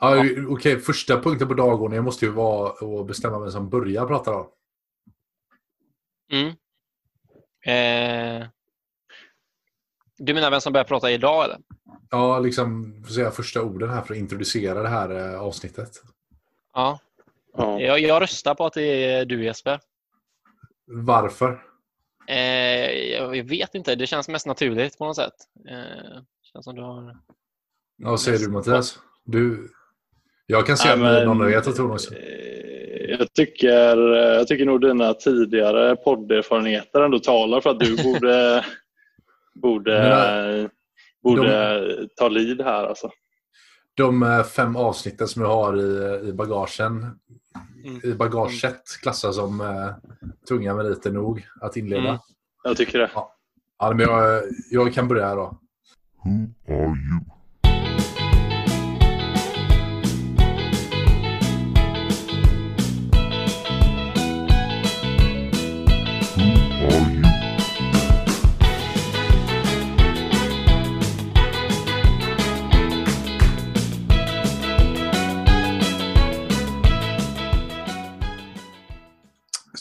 Ja, Okej, okay. första punkten på dagordningen måste ju vara att bestämma vem som börjar prata då. Mm. Eh, du menar vem som börjar prata idag eller? Ja, liksom säga första orden här för att introducera det här eh, avsnittet. Ja. ja. Jag, jag röstar på att det är du Jesper. Varför? Eh, jag vet inte, det känns mest naturligt på något sätt. Eh, känns som du har... Ja, vad säger du Mattias? Du... Jag kan se ja, men, någon vet att hon också. Jag tycker, jag tycker nog dina tidigare podderfarenheter ändå talar för att du borde, borde, men, borde de, ta lid här. Alltså. De eh, fem avsnitten som jag har i, i bagagen mm. i bagaget klassas som uh, tunga meriter nog att inleda. Mm. Jag tycker det. Ja. ja men jag, jag kan börja då. Who are you?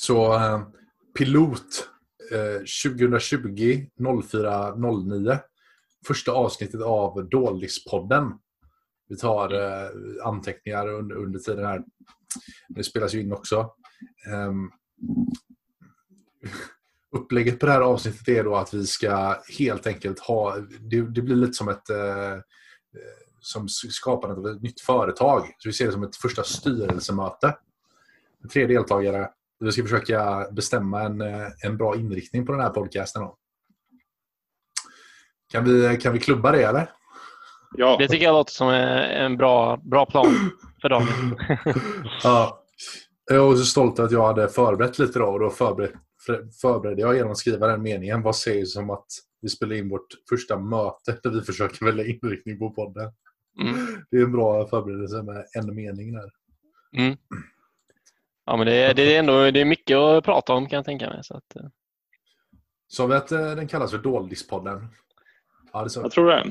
Så eh, pilot eh, 2020 04 Första avsnittet av Dålispodden. Vi tar eh, anteckningar under, under tiden här. Det spelas ju in också. Um, upplägget på det här avsnittet är då att vi ska helt enkelt ha... Det, det blir lite som ett... Eh, eh som skapandet av ett nytt företag. Så vi ser det som ett första styrelsemöte. Tre deltagare vi ska försöka bestämma en, eh, en bra inriktning på den här podcasten. Då. Kan vi, kan vi klubba det eller? Ja. Det tycker jag låter som en bra, bra plan för dagen. ja. Jag är så stolt att jag hade förberett lite då och då förbered, förberedde jag genom att skriva den meningen. Vad sägs om att vi spelar in vårt första möte där vi försöker välja inriktning på podden. Mm. Det är en bra förberedelse med en mening där. Mm. Ja, men det, det, är ändå det är mycket att prata om kan jag tänka mig. Så att, eh. Så vi att eh, den kallas för Doldispodden? Ja, det så. Jag tror det.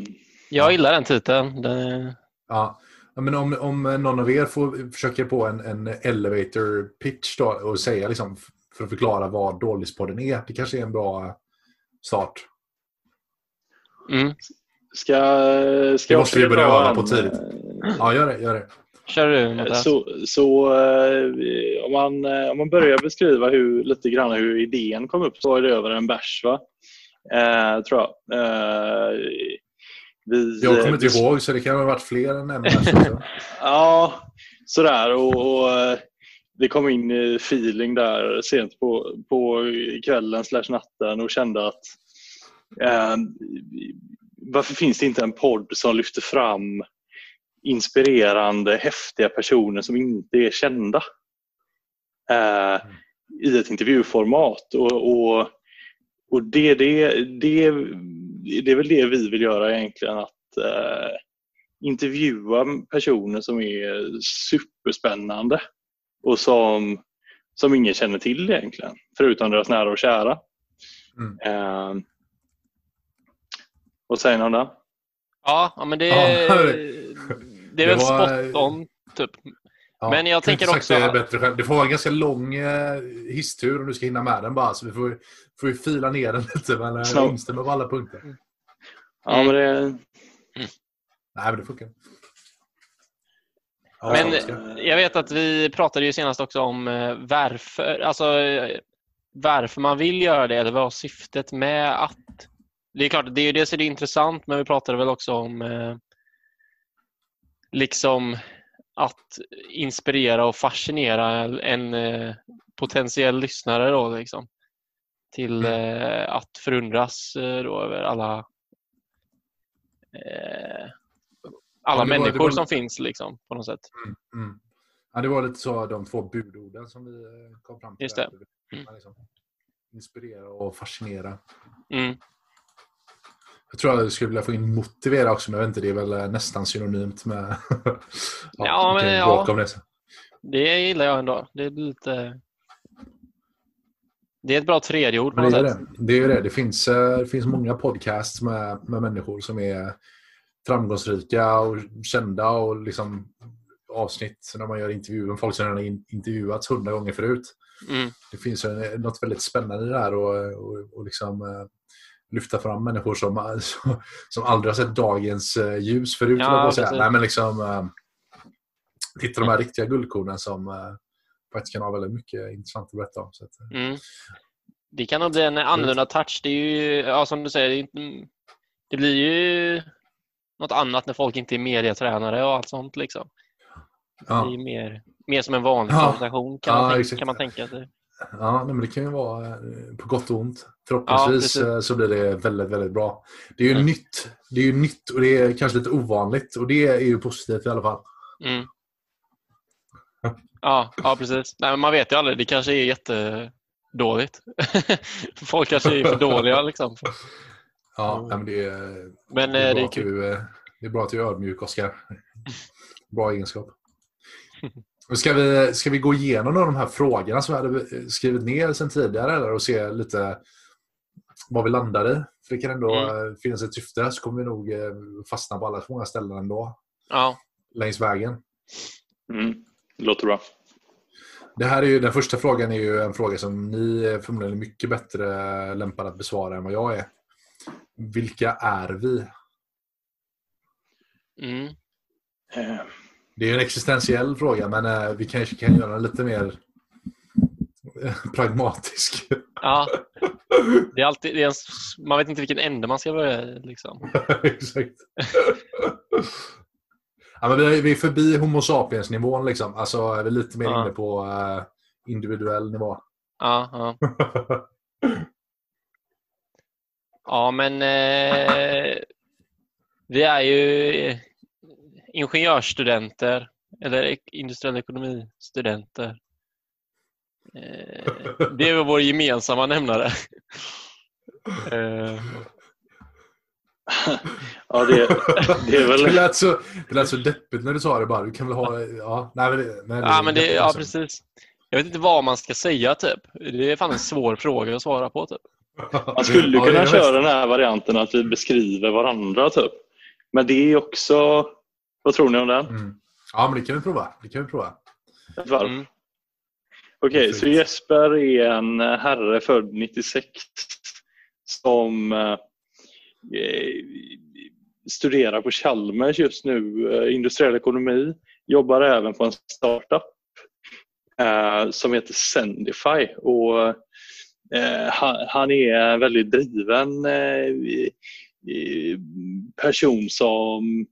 Jag gillar den titeln. Den... Ja. men om, om någon av er får försöka på en, en elevator pitch då, och säga liksom, för att förklara vad Doldispodden är. Det kanske är en bra start. Mm. Ska, ska det måste vi börja öva på tidigt. Ja, gör det. Gör det. Kör du Mattias. Så, så eh, om, man, eh, om man börjar beskriva hur, lite grann hur idén kom upp så var det över en bärs va? Eh, tror jag. Eh, vi, jag kommer inte vi, ihåg så det kan ha varit fler än en bärs. ja, sådär och, och det kom in feeling där sent på, på kvällen slash natten och kände att eh, varför finns det inte en podd som lyfter fram inspirerande, häftiga personer som inte är kända eh, mm. i ett intervjuformat. Och, och, och det, det, det, det är väl det vi vill göra egentligen. Att eh, intervjua personer som är superspännande och som, som ingen känner till egentligen, förutom deras nära och kära. Mm. Eh, vad säger ni om det? Ja, men det, ja, det är väl var... spot on, typ. Ja, men jag tänker också... Det, bättre själv. det får vara en ganska lång eh, hisstur om du ska hinna med den bara. Så vi får, får fila ner den lite. Men eh, jag instämmer på alla punkter. Mm. Ja, men det... Mm. Nej, men det funkar. Ja, men jag vet att vi pratade ju senast också om eh, varför, alltså, eh, varför man vill göra det eller vad syftet med att... Det är klart, det är ju dels är det intressant men vi pratade väl också om eh, liksom att inspirera och fascinera en eh, potentiell lyssnare då, liksom, till mm. eh, att förundras eh, då, över alla alla ja, människor var, som finns liksom, på något sätt. Mm, mm. Ja, det var lite så de två budorden som vi kom fram till. Just det. Mm. Liksom, inspirera och fascinera. Jag tror jag skulle vilja få in motivera också, men jag vet inte, det är väl eh, nästan synonymt med... ja, ja men ja. Det. det gillar jag ändå. Det är lite... Det är ett bra tredje ord på något det sätt. Det. det är det. Det finns, eh, det finns många podcasts med, med människor som är framgångsrika och kända och liksom avsnitt när man gör intervjuer med folk som redan har intervjuats hundra gånger förut. Mm. Det finns något väldigt spännande här och, och, och liksom, uh, lyfta fram människor som, som aldrig har sett dagens uh, ljus förut. Ja, säga. Nej, men liksom, uh, hitta de här riktiga guldkornen som uh, faktiskt kan ha väldigt mycket intressant att berätta om. Så att, mm. Det kan nog bli en annorlunda touch. Det är ju, ja, som du säger, det, blir ju något annat när folk inte är mediatränare och allt sånt. Liksom. Ja. Det är mer, mer som en vanlig ja. presentation kan, man tänka, kan man tänka sig. Ja, men det kan ju vara eh, på gott och ont. Förhoppningsvis ja, så blir det väldigt, väldigt bra. Det är ju mm. nytt. Det är ju nytt och det är kanske lite ovanligt och det är ju positivt i alla fall. Mm. Ja, ja, precis. Nej, men man vet ju aldrig. Det kanske är jättedåligt. Folk kanske är för dåliga. Liksom. Ja, men det är, men, det är, eh, det är, att du, det är bra att du är ödmjuk, Oskar. Bra egenskap. Ska vi, ska vi gå igenom de här frågorna som vi hade skrivit ner sen tidigare eller, och se lite vad vi landar i? För det kan ändå mm. finnas ett syfte så kommer vi nog eh, fastna på alla många ställen ändå. Ja. Längs vägen. Mm. Låter bra. Det här är ju, den första frågan är ju en fråga som ni är förmodligen mycket bättre lämpade att besvara än vad jag är. Vilka är vi? Mm. Det är en existentiell fråga, men eh, vi kanske kan göra den lite mer eh, pragmatisk. Ja, det är alltid, det är en, man vet inte vilken ände man ska börja liksom. Exakt. ja, men vi, är, förbi Homo sapiens-nivån. Liksom. Alltså, är vi lite mer ja. inne på uh, individuell nivå. Ja, ja. ja men eh, vi är ju ingenjörsstudenter eller industriell ekonomistudenter. Eh, det är vår gemensamma nämnare. Eh. ja, det, det är väl... Det lät, så, det lät så deppigt när du sa det bara. Du kan väl ha... Ja, nej, men det, nej, ja, men det, ja precis. Jag vet inte vad man ska säga typ. Det är fan en svår fråga att svara på typ. Man skulle kunna ja, köra den här varianten att vi beskriver varandra typ. Men det är också vad tror ni om den? Mm. Ja, men det kan vi prova. Det kan vi prova. Ett varv. Mm. Okej, okay, så Jesper är en herre född 96 som eh, studerar på Chalmers just nu, eh, industriell ekonomi. Jobbar även på en startup eh, som heter Sendify. Och, han, han, är en väldigt driven person som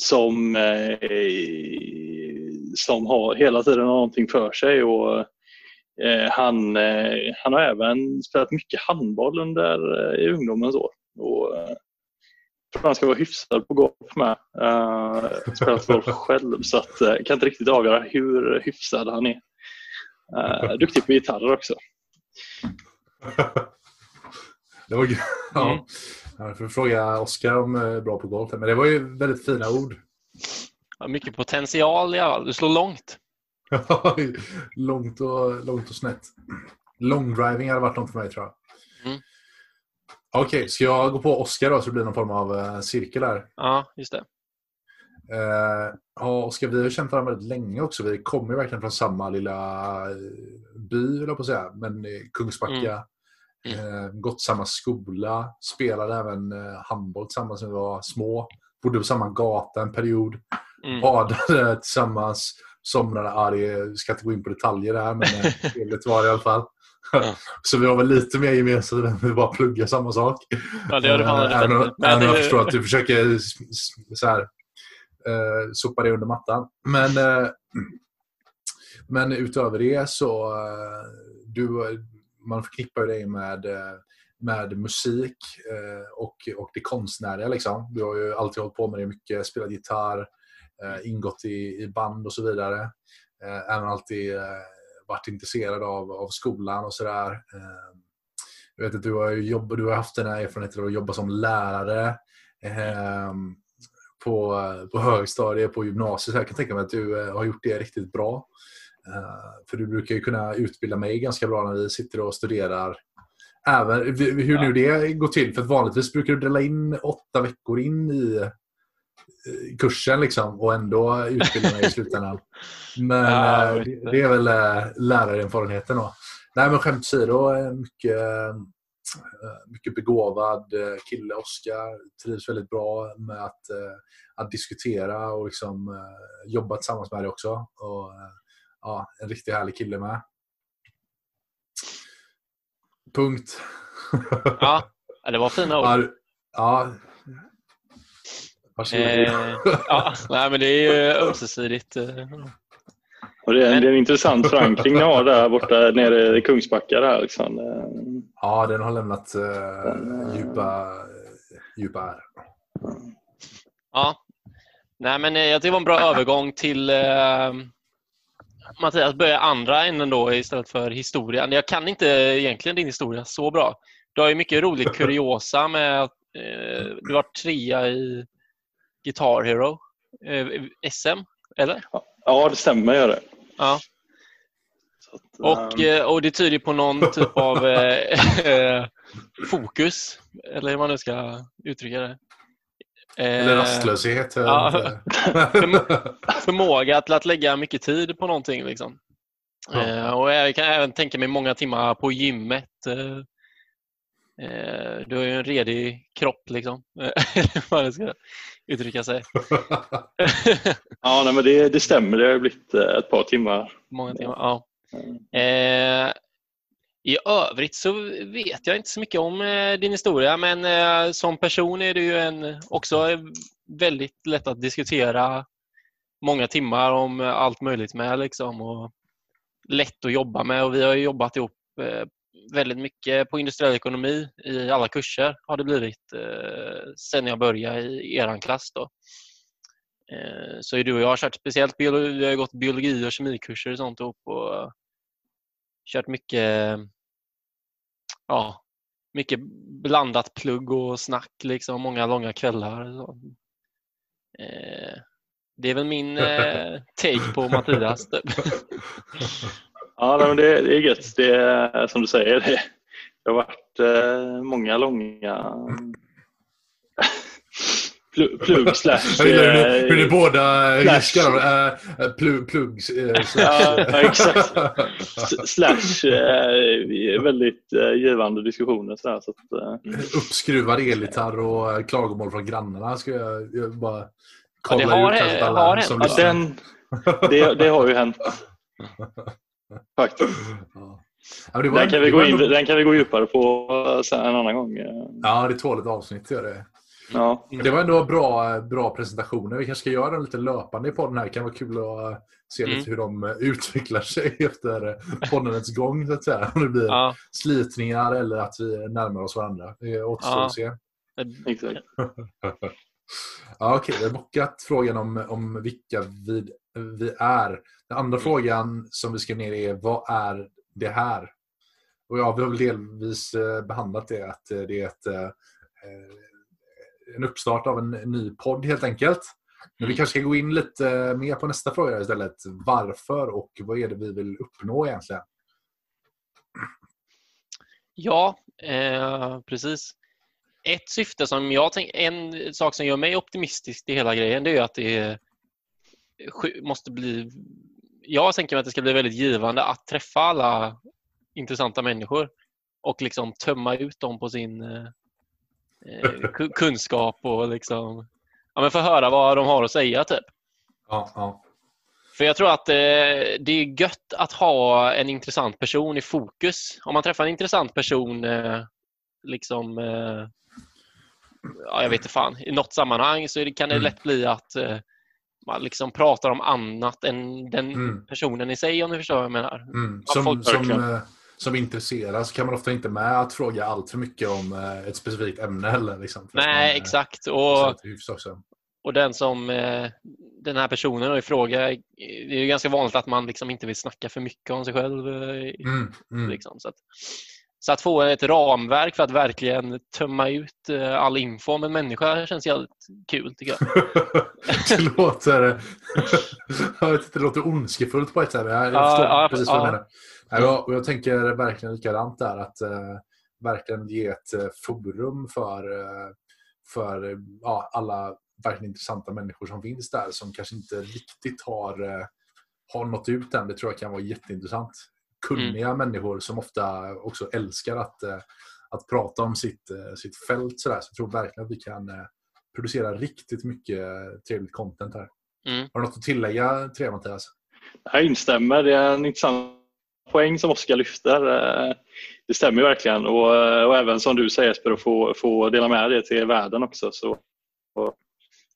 som, eh, som har hela tiden någonting för sig. Och, eh, han, eh, han har även spelat mycket handboll under i ungdomens år. Och, jag tror han ska vara hyfsad på golf med. Uh, spelat golf själv så att, uh, kan inte riktigt avgöra hur hyfsad han är. Uh, duktig på gitarrer också. Det var ja. Jag får fråga Oskar om är bra på golf. Men det var ju väldigt fina ord. Ja, mycket potential i alla fall. Du slår långt. långt, och, långt och snett. Longdriving hade varit något för mig tror jag. Mm. Okej, okay, ska jag gå på Oskar då så det blir någon form av uh, cirkel här? Ja, just det. Ja, Oskar, vi har känt varandra väldigt länge också. Vi kommer verkligen från samma lilla eh, by, jag på säga. Men Kungsbacka. Mm. Mm. Eh, gått samma skola, spelade även eh, handboll tillsammans när vi var små. Bodde på samma gata en period. Mm. Badade tillsammans. Somnade, ja, det ska inte gå in på detaljer där, men eh, trevligt var det i alla fall. Ja. Så vi har väl lite mer gemensamt än vi bara pluggar samma sak. Ja, det gör du fan Även om jag förstår att du försöker så här, eh, sopa det under mattan. Men, eh, men utöver det så eh, du, man förknippar ju dig med, eh, med musik eh, och, och det konstnärliga. Liksom. Du har ju alltid hållit på med det mycket, spelat gitarr, eh, ingått i, i band och så vidare. Även alltid varit intresserad av, av skolan och sådär. Jag vet att du har, jobbat, du har haft den här erfarenheten av att jobba som lärare ehm, på, på högstadiet, på gymnasiet. Så jag kan tänka mig att du har gjort det riktigt bra. Eh, för du brukar ju kunna utbilda mig ganska bra när vi sitter och studerar. Även hur nu det går till. För vanligtvis brukar du dela in åtta veckor in i, kursen liksom, och ändå utbilda mig i slutändan. Men Ja, eh, det, det är väl eh, lärarerfarenheten då. Nej men skämt åsido, mycket, eh, mycket begåvad eh, kille, Oskar. Trivs väldigt bra med att, eh, att diskutera och liksom, eh, jobba tillsammans med det också. Och, eh, ja, en riktigt härlig kille med. Punkt. Ja, det var fina ord. Ja. Varsågod. Eh, ja, nej, men det är ju ömsesidigt. eh. Och det, är, det är en intressant förankring ni har där borta nere i Kungsbacka. Där, liksom. Eh, Ja, den har lämnat uh, djupa, djupa ärr. Ja. Nej, men eh, jag tycker det var en bra övergång till eh, Mattias börjar andra änden då istället för historia. Jag kan inte egentligen din historia så bra. Du har ju mycket rolig kuriosa med att eh, du var trea i Guitar Hero eh, SM, eller? ja, det stämmer. Gör det. Ja. Att, Och, eh, eh, och det tyder på någon typ av eh, eh, fokus, eller hur man nu ska uttrycka det. Eller Eh, rastlöshet. jag ja. förmåga till att lägga mycket tid på någonting. Liksom. Ja. Eh, och jag kan även tänka mig många timmar på gymmet. Eh, eh, du har ju en redig kropp, liksom. Vad det ska uttrycka sig. ja, nej, men det, det stämmer. Det har blivit eh, ett par timmar. många timmar, ja. Eh, i övrigt så vet jag inte så mycket om eh, din historia men eh, som person är du ju en, också väldigt lätt att diskutera många timmar om eh, allt möjligt med liksom, och lätt att jobba med och vi har ju jobbat ihop väldigt mycket på industriell ekonomi i alla kurser har det blivit sen jag började i eran klass. Då. Så är du och jag har kört speciellt biologi, vi har gått biologi och kemikurser och sånt ihop och kört mycket ja, mycket blandat plugg och snack, liksom, många långa kvällar. Så. Eh, det är väl min eh, take på Mattias. Typ. Ja, men det, det är gött. Det är som du säger. Det, det har varit eh, många långa plugg, plugg slash... Jag gillar hur ni, eh, hur ni båda Flash. viskar äh, plugg, plugg äh, Ja, ja, exakt. slash eh, väldigt eh, givande diskussioner. Så, här, så att, eh, Uppskruvad elgitarr och klagomål från grannarna. Ska jag, jag bara Ja, kolla det har- ut kanske alla har som ja, den, det, det har ju hänt. Faktiskt. Ja. Ja, det Den kan, vi det gå in, ändå- den kan vi gå djupare på eh, en annan gång. eh. Ja, det tål ett avsnitt. Gör det. Ja. Det var ändå bra, bra presentationer. Vi kanske ska göra dem lite löpande i podden här. Det kan vara kul att se Mm. lite hur de utvecklar sig efter poddens gång. Så att säga. Om det blir Ja, slitningar eller att vi närmar oss varandra. Det återstår Ja. att se. Exakt. Ja, okej, vi har bockat frågan om, om vilka vi, vi är. Den andra frågan som vi ska ner är vad är det här? Och ja, vi har väl delvis eh, behandlat det att eh, det är ett, eh, en uppstart av en ny podd helt enkelt. Men vi kanske ska gå in lite eh, mer på nästa fråga istället. Varför och vad är det vi vill uppnå egentligen? ja eh, precis. Ett syfte som jag tänker, en sak som gör mig optimistisk i hela grejen, det är att det måste bli... Jag tänker mig att det ska bli väldigt givande att träffa alla intressanta människor och liksom tömma ut dem på sin eh, ku- kunskap och liksom ja, men få höra vad de har att säga. Typ. Ja, ja. För jag tror att eh, det är gött att ha en intressant person i fokus. Om man träffar en intressant person eh, liksom eh, ja, jag vet inte fan, i något sammanhang så det, kan det Mm. lätt bli att eh, man liksom pratar om annat än den Mm. personen i sig om du förstår vad jag menar. Mm. Som, folk som, som intresseras kan man ofta inte med att fråga allt för mycket om eh, ett specifikt ämne heller. Liksom, att man, Nej, eh, exakt. Och, och den som eh, den här personen i fråga, det är ju ganska vanligt att man liksom inte vill snacka för mycket om sig själv. Mm, mm. Liksom, så, att, så att få ett ramverk för att verkligen tömma ut all info om en människa känns jävligt kul tycker jag. det låter... jag vet inte, det låter ondskefullt på ett sätt. Jag, jag Ja, förstår ja, precis vad du menar. Jag, och jag tänker verkligen likadant där. Att eh, verkligen ge ett eh, forum för, eh, för ja, alla verkligen intressanta människor som finns där som kanske inte riktigt har, eh, har nått ut än. Det tror jag kan vara jätteintressant. Kunniga människor som ofta också älskar att, att prata om sitt, sitt fält. Så, där. så jag tror verkligen att vi kan producera riktigt mycket trevligt content här. Mm. Har du något att tillägga, Tre Mattias? Jag instämmer. Det är en intressant poäng som Oskar lyfter. Eh, Det stämmer verkligen och, eh, och även som du säger Jesper, att få, få dela med det till världen också. Så, och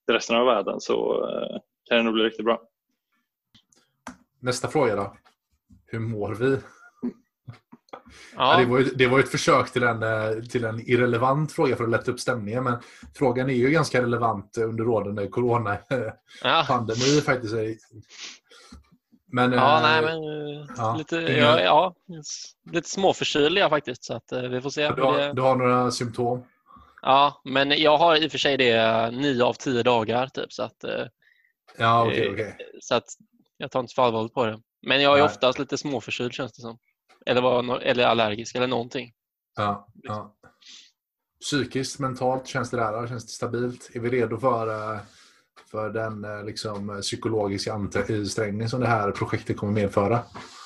till resten av världen så eh, kan det nog bli riktigt bra. Nästa fråga då. Hur mår vi? Ja. Det, var ju, det var ju ett försök till en, till en irrelevant fråga för att lätta upp stämningen. Men frågan är ju ganska relevant under rådande coronapandemi ja. faktiskt. Men, ja eh, nej, men eh, ja. lite, ja, ja, lite småförkyld jag faktiskt. Så att, eh, vi får se. du, har, det, du har några symptom? ja, men jag har i och för sig det nio av tio dagar. Typ, så, att, eh, Ja. Eh, okej. så att jag tar inte för allvarligt på det. Men jag är Nej. oftast lite småförkyld känns det som. Eller, var, eller allergisk eller någonting. Ja, ja. Psykiskt, mentalt, känns det där? Känns det stabilt? Är vi redo för, eh, för den eh, liksom, psykologiska ansträngning som det här projektet kommer medföra?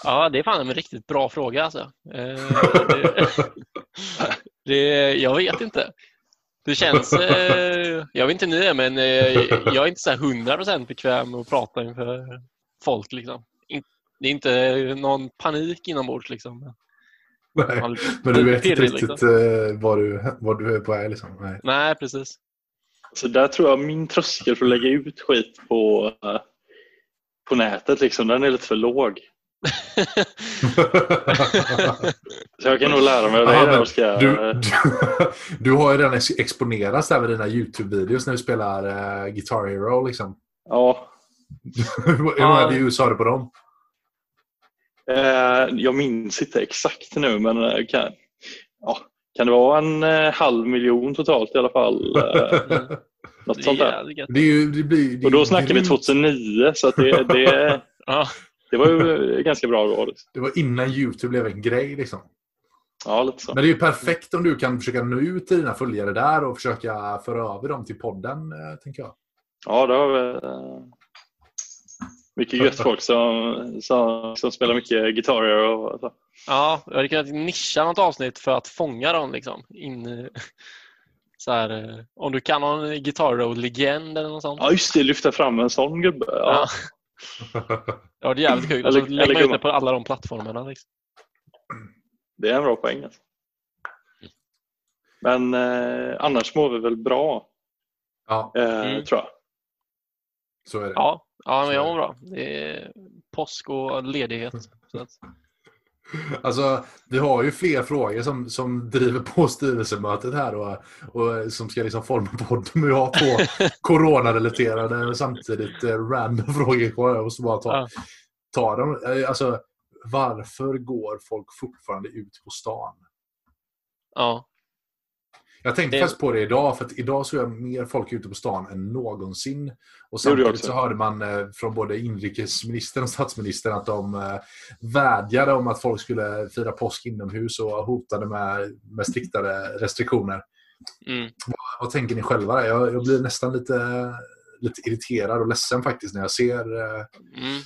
Ja, det är fan en riktigt bra fråga alltså. Eh, det, det, jag vet inte. Det känns... Eh, jag vet inte hur ni är, men eh, jag är inte så här 100% bekväm med att prata inför folk. Liksom. Det är inte någon panik inombords. Liksom. Nej, men du vet inte riktigt liksom. eh, vad, du, vad du är på väg. Liksom. Nej. Nej, precis. Så där tror jag min tröskel för att lägga ut skit på, eh, på nätet, liksom, den är lite för låg. Så jag kan nog lära mig av dig där Oskar. du, du, du har ju redan ex- exponerats där med dina YouTube-videos när du spelar eh, Guitar Hero. Liksom. Ja, Hur många views har du på dem? eh, jag minns inte exakt nu men kan, kan det vara en eh, halv miljon totalt i alla fall? Eh, något Det sånt är där. Det är ju, det blir, det Och då snackar vi grymt. 2009 så att det, det, Ja, det var ju ganska bra då. Liksom. Det var innan YouTube blev en grej. Liksom. Ja, lite så. Men det är ju perfekt om du kan försöka nå ut till dina följare där och försöka föra över dem till podden, eh, tänker jag. Ja, det har vi eh, mycket gött folk som, som, som spelar mycket gitarr och så. ja, jag hade kunnat nischa något avsnitt för att fånga dem. Liksom. In, så här, eh, om du kan någon Guitar legend eller något sånt. Ja, just det. Lyfta fram en sån gubbe. Ja. Ja. Ja, det är jävligt kul. Och så Eller- lägger eller man ut det på alla de plattformarna. Liksom. Det är en bra poäng. Alltså. Men eh, annars mår vi väl bra, Ja, eh, Mm. tror jag. så är det. Ja, ja men jag mår bra. Det är påsk och ledighet. Alltså, vi har ju fler frågor som, som driver på styrelsemötet här och, och som ska liksom forma podden. Men vi har två coronarelaterade och samtidigt eh, random frågor kvar. Jag måste bara ta, ta dem. Eh, Alltså, varför går folk fortfarande ut på stan? ja, Jag tänkte Det- faktiskt på det idag, för att idag såg jag mer folk ute på stan än någonsin. Och samtidigt så hörde man eh, från både inrikesministern och statsministern att de eh, vädjade om att folk skulle fira påsk inomhus och hotade med, med striktare restriktioner. mm, Vad tänker ni själva? Jag, jag blir nästan lite, lite irriterad och ledsen faktiskt när jag ser eh, mm,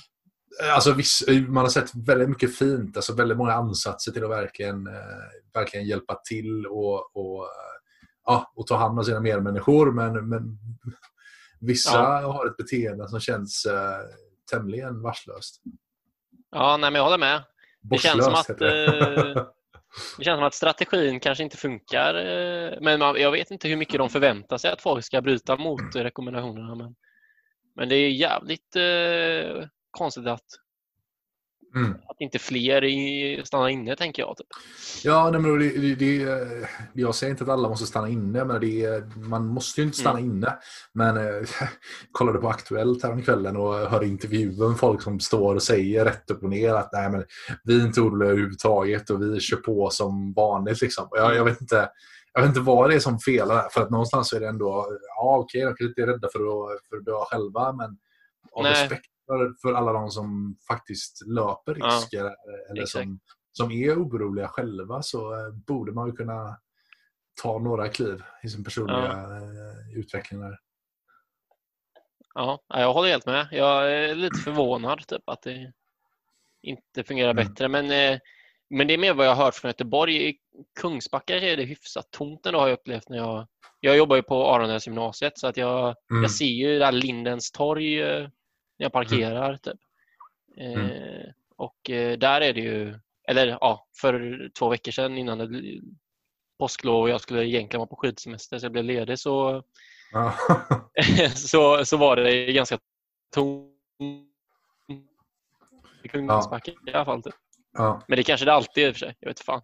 Alltså, viss, man har sett väldigt mycket fint, alltså väldigt många ansatser till att verkligen, eh, verkligen hjälpa till och, och, eh, ja, och ta hand om sina medmänniskor. Men, men vissa Ja. har ett beteende som känns eh, tämligen varslöst. ja nej, men jag håller med. Det känns som att, det. eh, Det känns som att strategin kanske inte funkar. eh, Men man, jag vet inte hur mycket de förväntar sig att folk ska bryta mot rekommendationerna. Men, men det är jävligt eh, konstigt att, Mm. att inte fler i, stannar inne, tänker jag. Typ. Ja, nej, men det, det, jag säger inte att alla måste stanna inne, men det, man måste ju inte stanna inne. Men eh, kollade på Aktuellt häromkvällen och hörde intervjuer med folk som står och säger rätt upp och ner att nej, men vi är inte oroliga överhuvudtaget och vi kör på som vanligt. Liksom. Jag, jag, vet inte, jag vet inte vad det är som felar, för att någonstans är det ändå, ja okej, de kanske inte är rädda för att, för att dö själva, men av Nej. respekt för, för alla de som faktiskt löper Ja, risker eller exakt. som, som är oroliga själva så eh, borde man ju kunna ta några kliv i sin personliga eh, utveckling. Där. Ja, jag håller helt med. Jag är lite förvånad typ, att det inte fungerar Mm. bättre. Men, eh, men det är mer vad jag har hört från Göteborg. I Kungsbacka är det hyfsat tomt ändå har jag upplevt när jag... Jag jobbar ju på Aranäs gymnasiet så att jag, Mm. jag ser ju där Lindens torg jag parkerar. Typ. Eh, och eh, där är det ju... Eller ja, för två veckor sedan innan det påsklov och jag skulle egentligen vara på skidsemester så jag blev ledig så Ja. så, så var det ganska tomt i Kungsbacka i alla fall. Typ. ja. Men det kanske det alltid är i och för sig. Jag vet fan.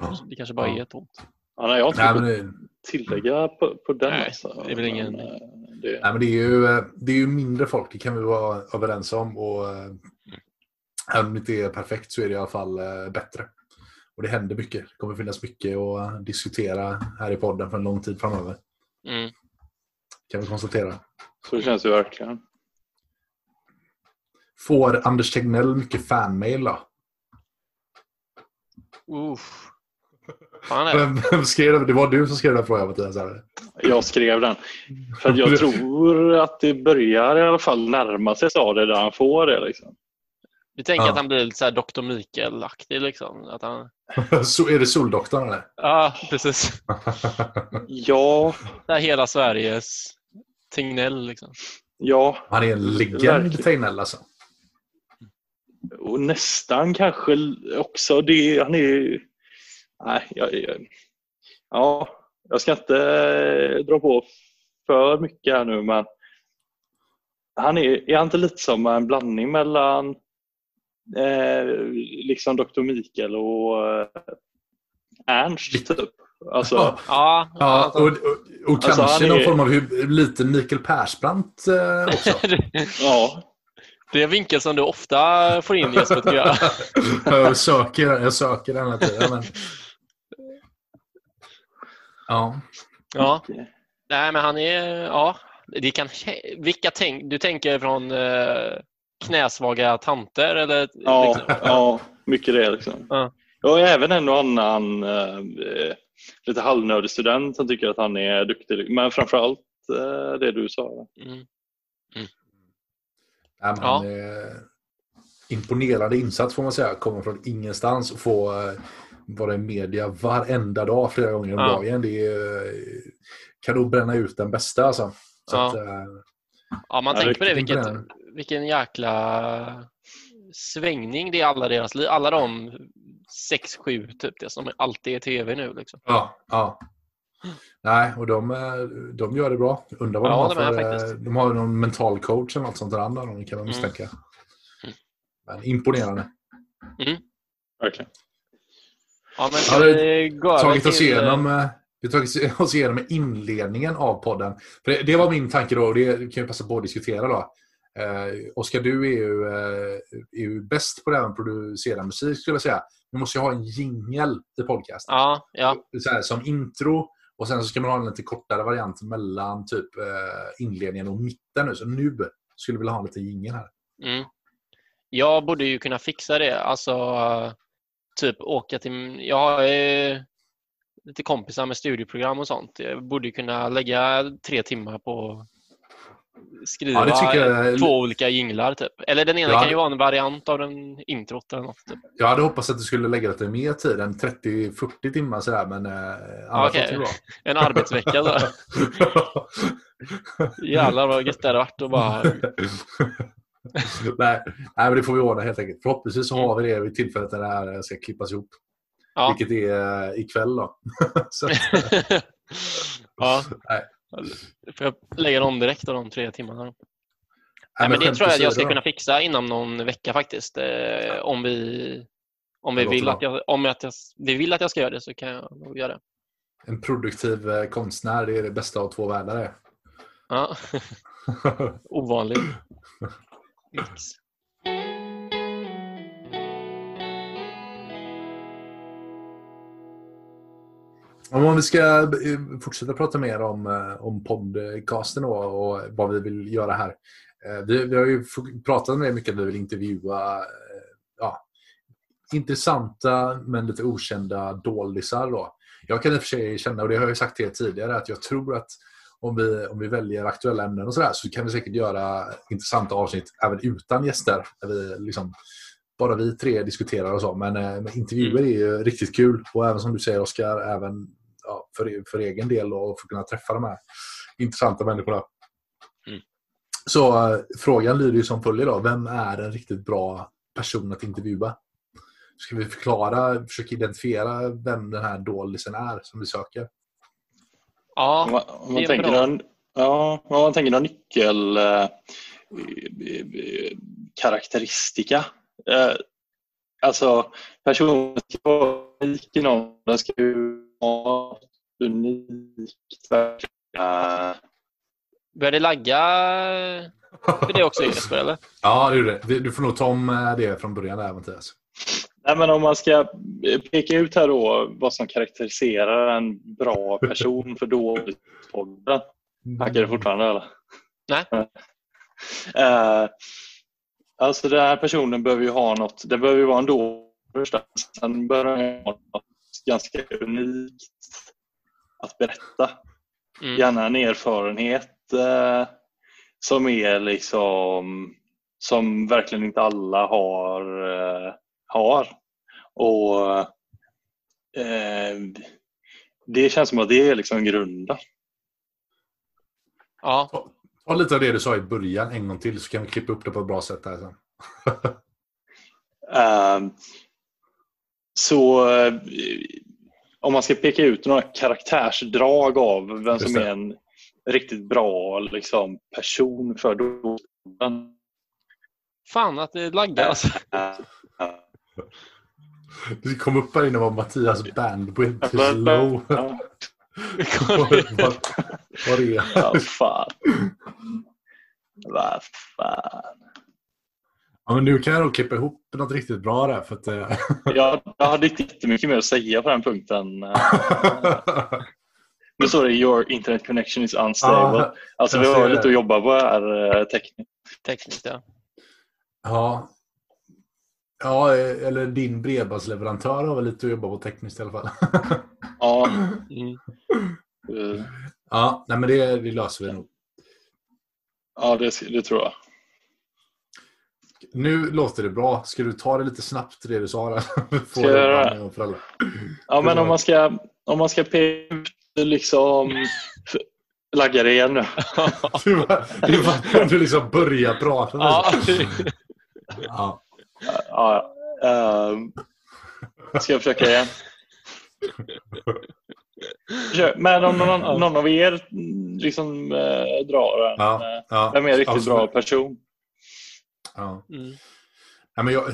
Ja. Det kanske bara Ja. är tomt. Ja, nej, jag har inte tillägga på, på den. Nej, alltså. det är väl ingen- Men, eh, det, nej, men det, är ju, eh, det är ju mindre folk, det kan vi vara överens om. Och, eh, även om det inte är perfekt så är det i alla fall eh, bättre. Och det händer mycket. Det kommer finnas mycket att diskutera här i podden för en lång tid framöver. Mm. Kan vi konstatera. Så känns det verkligen. Får Anders Tegnell mycket fanmail då? Uff. Fan är det. Vem, skrev det? Det var du som skrev den frågan Mattias. eller? Jag skrev den. För att jag tror att det börjar i alla fall närma sig stadiet där han får det. Liksom. Du tänker Ja. att han blir lite så här Dr. Mikael-aktig liksom? Att han... Så är det Soldoktorn eller? Ja, precis. Ja, Det här hela Sveriges Tegnell liksom. ja. Han är en legend. Tegnell alltså. Och nästan kanske också. Det, han är Nej, jag, jag, ja, jag ska inte eh, dra på för mycket här nu men han är, är han inte lite som en blandning mellan eh, liksom Dr. Mikael och eh, Ernst typ? Alltså, Ja. Ja, Ja, alltså- och, och, och Alltså, kanske någon är- form av lite Mikael Persbrandt eh, också. ja. det är en vinkel som du ofta får in Jesper tycker jag. jag, söker, jag söker den här tiden. Men... Ja. Ja. Nej, men han är... Ja, det kan, vilka tänk, du tänker från eh, knäsvaga tanter? Eller, Ja, liksom? ja, mycket det liksom. Ja. Och även en och annan eh, lite halvnördig student som tycker att han är duktig. Men framförallt eh, det du sa. Mm. Nej, men Ja. han är imponerande insats får man säga. Kommer från ingenstans och få eh, vara i media varenda dag flera gånger om Ja. dagen. Det är, kan nog bränna ut den bästa alltså. Så Ja. att, eh, Ja, man Ja, tänker på det. Vilket, vilken jäkla svängning det är alla deras liv. Alla de sex, sju typ, det som alltid är tv nu. Liksom. ja, ja. Nej, och de, eh, de gör det bra. Undrar vad Ja, de har de för... eh, faktiskt. De har någon mental coach eller något sånt där andra, kan man Mm. misstänka. Mm. Men imponerande. Verkligen. Ja, men Ja, vi tagit oss till, eh, igenom, eh, vi har tagit oss igenom inledningen av podden. För det, det var min tanke då, och det kan vi passa på att diskutera då. Eh, Oskar, du är ju, eh, är ju bäst på det här med att producera musik skulle jag säga. Vi måste ju ha en jingel i podcasten. Ja, ja. Så här, som intro och sen så ska man ha en lite kortare variant mellan typ eh, inledningen och mitten nu. Så nu skulle vi vilja ha en liten jingel här. Mm. Jag borde ju kunna fixa det. Alltså, typ åka till... Jag har eh, lite kompisar med studieprogram och sånt. Jag borde kunna lägga tre timmar på skriva Ja, jag- två olika jinglar. Typ. Eller den ena Ja, kan ju vara en variant av den introt eller något. Typ. Jag hade hoppats att du skulle lägga lite mer tid än 30-40 timmar sådär, men eh, bra. En arbetsvecka. Jävlar vad gött det hade varit att bara... nej, nej, men det får vi ordna helt enkelt. Förhoppningsvis så har vi det vid tillfället när det här ska klippas ihop. Ja. Vilket är eh, ikväll då. så, ja. Nej. Får jag lägga dem direkt av de tre timmarna? nej, Nej, men det tror jag att jag ska kunna fixa inom någon vecka faktiskt. Eh, om vi, om vi, vill att jag, om att jag, vi vill att jag ska göra det så kan jag nog göra det. En produktiv eh, konstnär, det är det bästa av två världar. Ja. Ovanlig mix. Om vi ska eh, fortsätta prata mer om, eh, om podcasten och, och vad vi vill göra här. Eh, vi, vi har ju pratat om det mycket, att vi vill intervjua ja, intressanta men lite okända doldisar. Då. Jag kan i och för sig känna, och det har jag ju sagt till er tidigare, att jag tror att om vi, om vi väljer aktuella ämnen och sådär så kan vi säkert göra intressanta avsnitt även utan gäster. Där vi liksom, bara vi tre diskuterar och så. Men, eh, men intervjuer är ju riktigt kul. Och även som du säger Oskar, även ja, för, för egen del och för att kunna träffa de här intressanta människorna. Mm. Så äh, frågan lyder ju som följer då. Vem är en riktigt bra person att intervjua? Ska vi förklara, försöka identifiera vem den här doldisen är som vi söker? Om Ja, man, om man det är tänker bra. någon, ja, om man tänker någon nyckel eh, eh, karaktäristika. Eh, alltså personen ska vara unik i någon. Den ska ju vara unikt. Eh, börjar det lagga för det också Jesper, eller? Ja, det är det. Du får nog ta om eh, det från början där Mattias. Nej, men om man ska peka ut här då vad som karaktäriserar en bra person för dåligt-podden. Hackar du fortfarande eller? Nej. Eh, alltså den här personen behöver ju ha något, det behöver ju vara en då första. Sen behöver den ha något ganska unikt att berätta. Mm. Gärna en erfarenhet eh, som är liksom som verkligen inte alla har. Eh, har. Och eh, Det känns som att det är liksom grunden. Ja, Ta lite av det du sa i början en gång till så kan vi klippa upp det på ett bra sätt här sen. Ehm, Så eh, om man ska peka ut några karaktärsdrag av vem Just som det. är en riktigt bra liksom, person för dåren. fan att det laggar alltså. Det kom upp här inne var Mattias bandwidth is low. Vad vad det är. Vad fan. Vad fan. Ja, men nu kan jag nog klippa ihop något riktigt bra där. För att, eh, Jag, jag hade inte jättemycket mer att säga på den punkten. Nu står det your internet connection is unstable. Ja, Alltså vi har lite att jobba på här eh, tekniskt. Tekniskt ja. ja. Ja, eller din bredbandsleverantör har väl lite att jobba på tekniskt i alla fall. Ja, Mm. eh, ja, nej, men det, det löser vi nog. ja det, det tror jag. Nu låter det bra. Ska du ta det lite snabbt det du sa? Får jag göra det? med föräldrar. Ja, men om man ska, om man ska peka ut liksom... Laggar det igen nu? Du, när du liksom börjar prata. Ja, Ja. Ja, ehm, ska jag försöka igen? Men om någon, någon av er liksom eh, drar en. Ja, eh, ja. Vem är en riktigt Absolut. bra person? Ja. mm. Ja, men jag,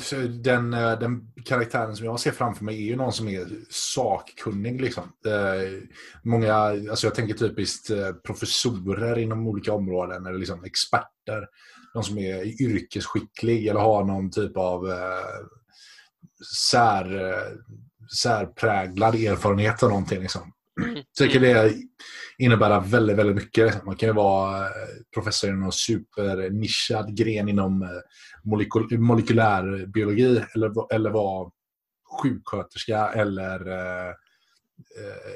den, eh, den karaktären som jag ser framför mig är ju någon som är sakkunnig. Liksom. Eh, många, alltså jag tänker typiskt eh, professorer inom olika områden eller liksom experter. Någon som är yrkesskicklig eller har någon typ av eh, sär, eh, särpräglad erfarenhet av någonting. Liksom. Så kan det innebära väldigt, väldigt mycket. Man kan ju vara eh, professor inom någon supernischad gren inom eh, molekyl- molekylär biologi eller, eller vara sjuksköterska eller eh,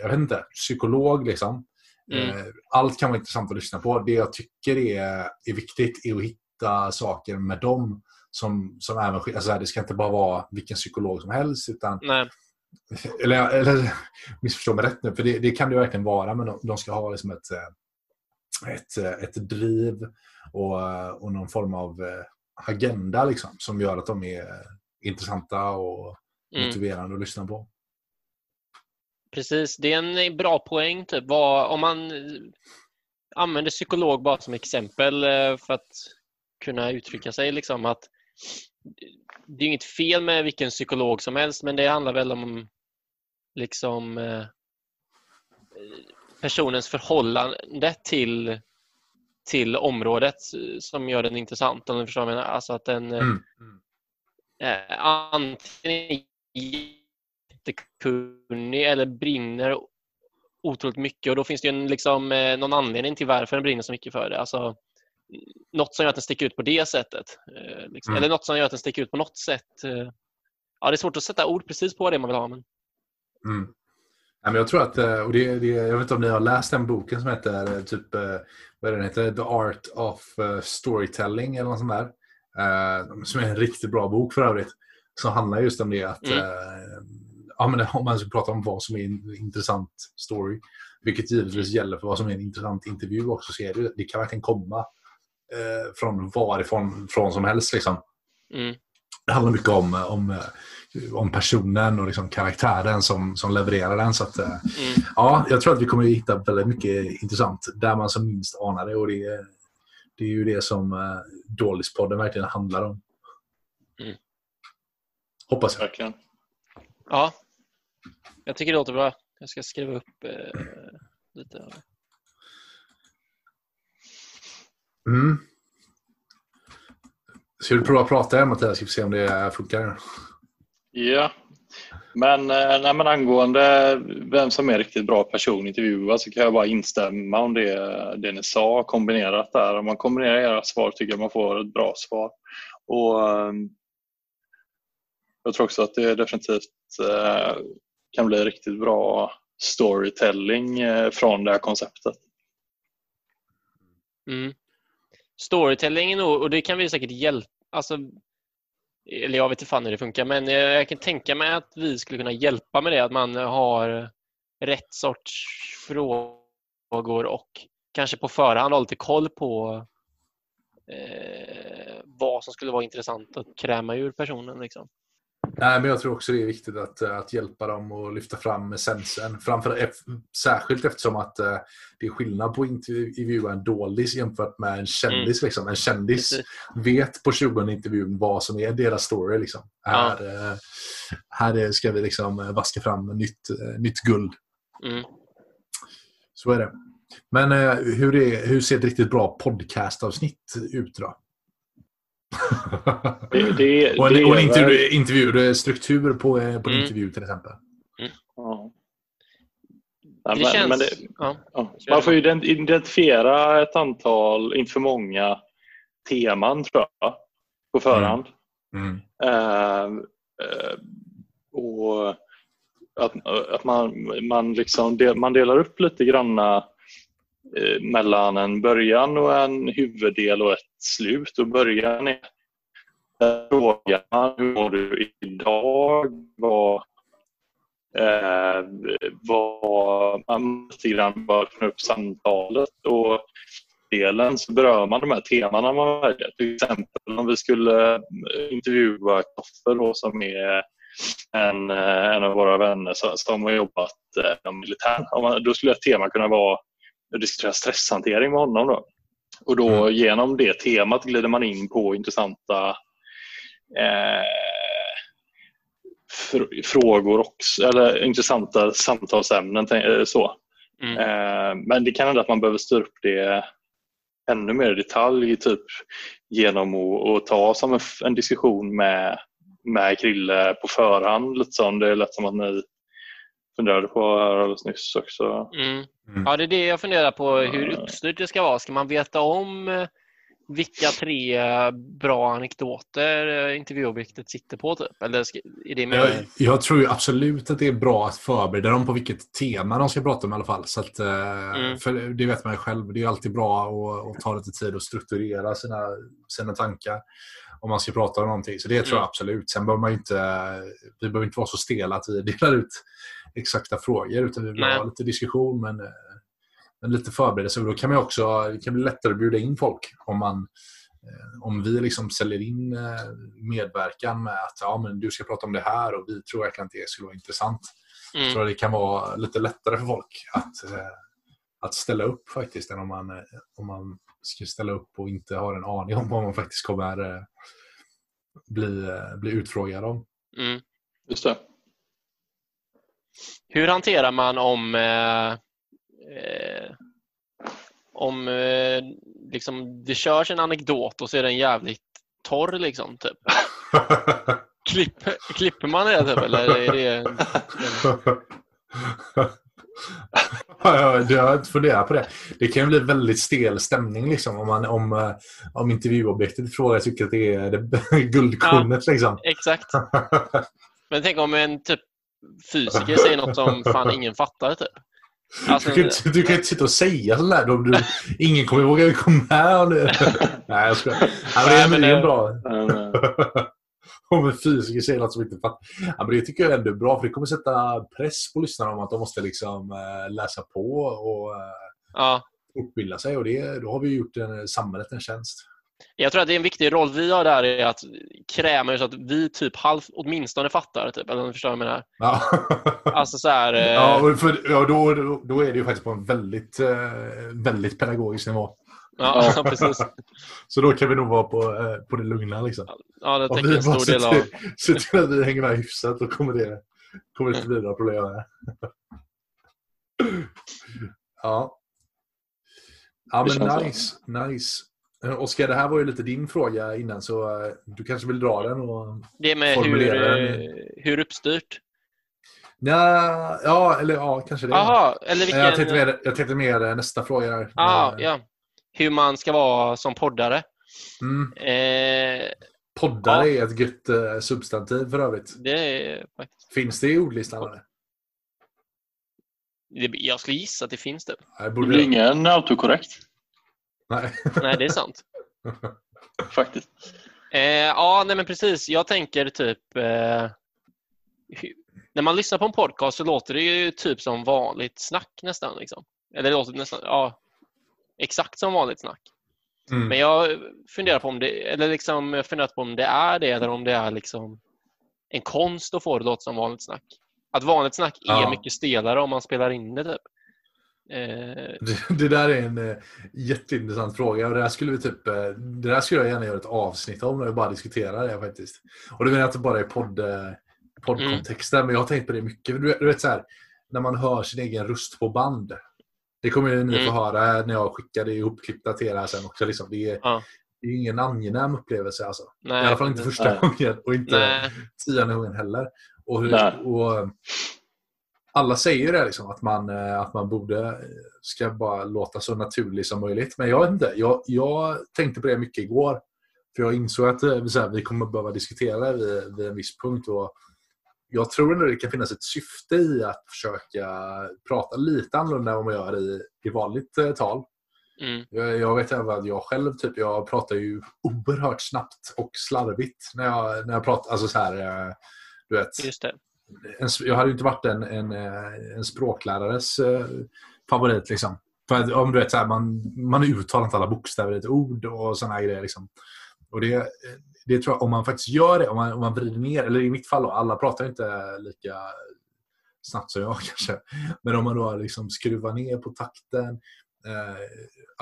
jag vet inte, psykolog. Liksom. Mm. Allt kan vara intressant att lyssna på. Det jag tycker är, är viktigt är att hitta saker med dem som, som även alltså, Det ska inte bara vara vilken psykolog som helst utan Nej. Eller, eller missförstå mig rätt nu, för det, det kan det verkligen vara, men de, de ska ha liksom ett, eh, ett, eh, ett driv och, eh, och någon form av agenda liksom, som gör att de är intressanta och Mm. motiverande att lyssna på. Precis, det är en bra poäng. Typ. Vad, om man använder psykolog bara som exempel för att kunna uttrycka sig. Liksom, att det är inget fel med vilken psykolog som helst, men det handlar väl om liksom, eh, personens förhållande till, till området som gör den intressant. Om du förstår vad jag menar. Alltså att den eh, Mm. eh, antingen är jättekunnig eller brinner otroligt mycket och då finns det ju en, liksom, eh, någon anledning till varför den brinner så mycket för det. Alltså, något som gör att den sticker ut på det sättet. Eh, liksom. Mm. Eller något som gör att den sticker ut på något sätt. Eh, ja, det är svårt att sätta ord precis på det man vill ha. Men... Mm. Ja, men jag tror att, eh, och det, det, jag vet inte om ni har läst den boken som heter typ, vad är den heter? The Art of Storytelling eller något sånt där. Som är en riktigt bra bok för övrigt. Som handlar just om det att, mm. ja, men om man ska prata om vad som är en intressant story, vilket givetvis gäller för vad som är en intressant intervju också, så det, det kan verkligen komma eh, från varifrån från som helst. Liksom. Mm. Det handlar mycket om, om om personen och liksom karaktären som, som levererar den. Så att, eh, mm. ja, jag tror att vi kommer att hitta väldigt mycket intressant där man som minst anar det. Och det, det är ju det som uh, Dålispodden verkligen handlar om. Mm. Hoppas jag. Verkligen. Ja, jag tycker det låter bra. Jag ska skriva upp eh, lite. Mm. Ska du prova att prata Mattias? Ska vi se om det funkar. Ja, men, eh, nej, men angående vem som är riktigt bra person intervjua så kan jag bara instämma om det, det ni sa kombinerat där. Om man kombinerar era svar tycker jag man får ett bra svar. Och ehm, Jag tror också att det definitivt eh, kan bli riktigt bra storytelling eh, från det här konceptet. Mm. Storytelling och det kan vi säkert hjälpa alltså, eller jag vet inte fan hur det funkar, men jag kan tänka mig att vi skulle kunna hjälpa med det, att man har rätt sorts frågor och kanske på förhand har lite koll på eh, vad som skulle vara intressant att kräma ur personen. Liksom. Nej, men jag tror också det är viktigt att, eh, att hjälpa dem och lyfta fram essensen. Framför, särskilt eftersom att uh, det är skillnad på att intervjua en dålis jämfört med en kändis. Mm. Liksom. En kändis Precis. vet på 20 intervjun vad som är deras story. Liksom. Ja. Här, uh, här ska vi liksom vaska fram nytt, nytt guld. Mm. Så är det. Men hur, är, hur ser ett riktigt bra podcastavsnitt ut då? Det, det, och en, och en intervju, intervju, struktur på, eh, på en mm. intervju till exempel. Mm. Ja. Ja, men, känns... men det, ja. Man får ju identifiera ett antal, inte för många, teman tror jag, på förhand. Mm. Uh, uh, och att, att man, man, liksom del, man delar upp lite granna Eh, mellan en början och en huvuddel och ett slut. Och början är Frågar man hur mår du idag? Vad, eh, vad, man lite grann bara öppna upp samtalet och delen så berör man de här temana man väljer. Till exempel om vi skulle eh, intervjua Koffer som är en, eh, en av våra vänner som har jobbat inom eh, militären. Då skulle ett tema kunna vara att diskutera stresshantering med honom. Då. Och då mm. genom det temat glider man in på intressanta eh, fr frågor också, eller intressanta samtalsämnen. Eh, så. Mm. Eh, men det kan hända att man behöver styra upp det ännu mer i detalj typ genom att, att ta som en, en, diskussion med, med Krille på förhand. Sånt. Det är lätt som att ni funderade på här alldeles nyss också. Mm. Mm. Ja, det är det jag funderar på, hur uppstyrt det ska vara. Ska man veta om eh, vilka tre bra anekdoter eh, intervjuobjektet sitter på? Typ? Eller är det jag, jag tror absolut att det är bra att förbereda dem på vilket tema de ska prata om i alla fall. Så att, eh, mm. För det vet man ju själv. Det är alltid bra att, att ta lite tid och strukturera sina, sina tankar om man ska prata om någonting. Så det tror jag mm. absolut. Sen behöver man inte, vi behöver inte vara så stela att vi delar ut exakta frågor utan vi vill Nej. ha lite diskussion men, eh, men lite förberedelse. Och då kan man också, det kan bli lättare att bjuda in folk om man eh, om vi liksom säljer in eh, medverkan med att ja, men du ska prata om det här och vi tror verkligen att det skulle vara intressant. Mm. Tror det kan vara lite lättare för folk att, att ställa upp faktiskt än om man, om man ska ställa upp och inte har en aning om vad man faktiskt kommer bli, bli utfrågad om. Mm. Just det. Hur hanterar man om eh, eh, om eh, liksom, det körs en anekdot och så är den jävligt torr liksom, typ. Klipp, klipper man det typ, eller är det... jag har inte funderat på det. Det kan ju bli väldigt stel stämning liksom, om, man, om, eh, om intervjuobjektet i fråga tycker att det är det guldkornet. Ja, liksom. Exakt. Men tänk om en typ fysiker säger något som fan ingen fattar. Typ. Alltså, du, kan inte, du kan inte sitta och säga sånt där. Du, ingen kommer våga komma här. Nej, jag skojar. Ja, det är det- bra. En fysiker säger som inte fattar. Ja, men det tycker jag ändå är bra, för det kommer sätta press på lyssnarna om att de måste liksom eh, läsa på och eh, Ja. utbilda sig. Och det, då har vi gjort en, samhället en tjänst. Jag tror att det är en viktig roll vi har där är att kräma så att vi typ halvt åtminstone fattar. Typ, eller förstår vad jag menar. Ja. Alltså så här, eh, Ja, för, ja då, då, då är det ju faktiskt på en väldigt, eh, väldigt pedagogisk nivå. Ja, precis. Så då kan vi nog vara på, eh, på det lugna. Liksom. Ja, det Om täcker vi en stor del av... ser till att vi hänger med hyfsat, då kommer det, kommer det inte bli några problem. Här. ja. Ja, men nice. nice. Eh, Oskar, det här var ju lite din fråga innan, så eh, du kanske vill dra den? Och... Det med hur, Formulera den. hur uppstyrt. Ja, ja, eller ja, kanske det. Jaha, eller vilken... Jag tänkte mer, jag tänkte mer nästa fråga. Här. ah, ja. Hur man ska vara som poddare. Mm. Eh, Poddare Ja. är ett gött eh, substantiv för övrigt. det är faktiskt... Finns det i ordlistan? Eller? Det, jag skulle gissa att det finns det. Det borde blir ingen autokorrekt Nej. Nej, det är sant. faktiskt. Eh, ja, nej men precis. Jag tänker typ... Eh, när man lyssnar på en podcast så låter det ju typ som vanligt snack nästan. Liksom. Eller det låter nästan... Ja, exakt som vanligt snack. Mm. Men jag funderar på om det, eller liksom jag på om det är det eller om det är liksom en konst att få det att låta som vanligt snack. Att vanligt snack är Ja. mycket stelare om man spelar in det. Typ. Eh, Det, det där är en eh, jätteintressant fråga. Och det, här skulle vi typ, eh, det där skulle jag gärna göra ett avsnitt om när vi bara diskuterar det faktiskt. Och det menar jag inte bara i podd, poddkontexten, men jag har tänkt på det mycket. Du, du vet så här, när man hör sin egen röst på band. Det kommer ju ni Mm. få höra när jag skickar det ihopklippta till er här sen också. Liksom. Det, är, Ja. det är ingen angenäm upplevelse alltså. nej, I alla fall inte första Nej. gången och inte Nej, tionde gången heller. Och, hur, och eh, alla säger det liksom, att man, eh, att man borde eh, ska bara låta så naturlig som möjligt. Men jag vet inte. Jag, jag tänkte på det mycket igår. För jag insåg att så här, vi kommer behöva diskutera vid, vid en viss punkt. Och jag tror ändå det kan finnas ett syfte i att försöka prata lite annorlunda än vad man gör i, i vanligt eh, tal. mm, Jag, jag vet även att jag själv typ, jag pratar ju oerhört snabbt och slarvigt när jag, när jag pratar. Alltså så här, eh, du vet, just det. en, jag hade ju inte varit en, en, eh, en språklärares eh, favorit. Liksom. För att, om du vet, så här, man, man uttalar inte alla bokstäver i ett ord och här grejer. Liksom. Och det, det tror jag, om man faktiskt gör det, om man, om man vrider ner, eller i mitt fall då, alla pratar inte lika snabbt som jag kanske. Men om man då liksom skruvar ner på takten, eh,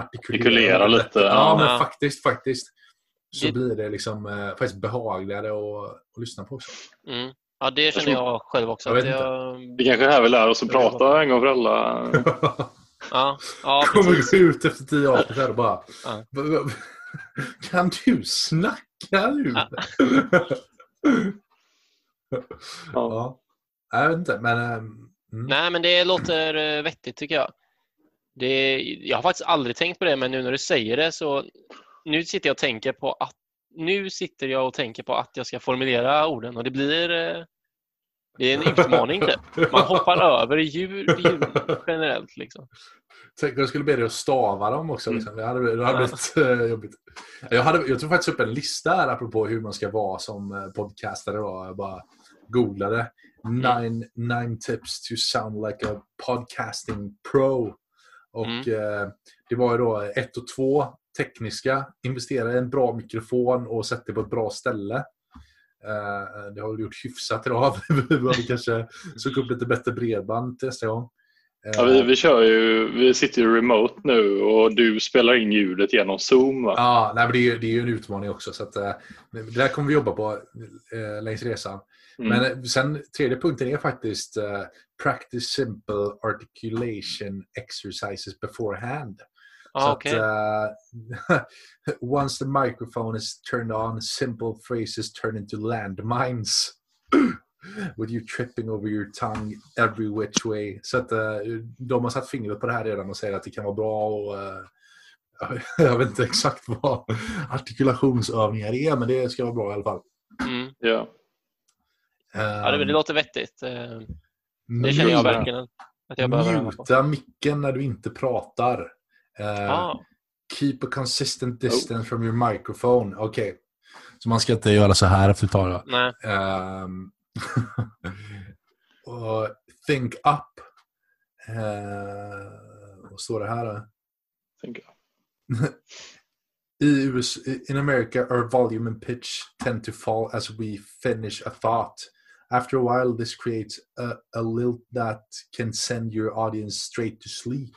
artikulerar Artikulera lite, Ja, ja. men faktiskt, faktiskt. Så Det- blir det liksom eh, faktiskt behagligare att, att lyssna på också. Mm. Ja, det känner tror- jag själv också. Jag jag, Det kanske är här vi lär oss att prata en gång för alla. ja, ja, kommer ut efter tio avsnitt här och bara... Ja. "Va- va- Kan du snacka nu? Ja. ja. Jag vet inte, men... ehm, Mm. Nej, men det låter eh, vettigt tycker jag. Det, jag har faktiskt aldrig tänkt på det, men nu när du säger det så nu sitter jag och tänker på att nu sitter jag och tänker på att jag ska formulera orden och det blir eh, det är en utmaning. Typ. Man hoppar över ljud, ljud generellt. Liksom. Tänk om jag skulle be dig att stava dem också. Mm. Liksom. Det hade, det hade blivit eh, jobbigt. Jag, hade, jag tog faktiskt upp en lista här apropå hur man ska vara som eh, podcastare. Då. Jag bara googlade. Nine, nine tips to sound like a podcasting pro. Och Mm. eh, Det var ju då ett och två tekniska. Investera i en bra mikrofon och sätt det på ett bra ställe. Eh, det har vi gjort hyfsat idag. vi behöver kanske söka upp lite bättre bredband till nästa gång. Eh, Ja, vi, vi, kör ju, vi sitter ju remote nu och du spelar in ljudet genom Zoom. Va? Ja, nej, men det, är, det är ju en utmaning också. Så att, eh, det där kommer vi jobba på eh, längs resan. Mm. Men eh, sen tredje punkten är faktiskt eh, practice simple articulation exercises beforehand. Så okej. att, eh, once the microphone is turned on, simple phrases turn into landmines. With you tripping over your tongue every which way. Så att eh, de har satt fingret på det här redan och säger att det kan vara bra och eh, jag vet inte exakt vad artikulationsövningar är, men det ska vara bra i alla fall. Mm. Ja. Ja, det, det låter vettigt. Det känner jag verkligen att jag behöver. Muta micken när du inte pratar. Eh, Ah, Keep a consistent distance from your microphone. Okej. Så man ska inte göra så här efter ett tag. nej. Ehm, och think up. Eh, vad står det här? Då? tänker jag. I US, in America, our volume and pitch tend to fall as we finish a thought. After a while, this creates a, a lilt that can send your audience straight to sleep.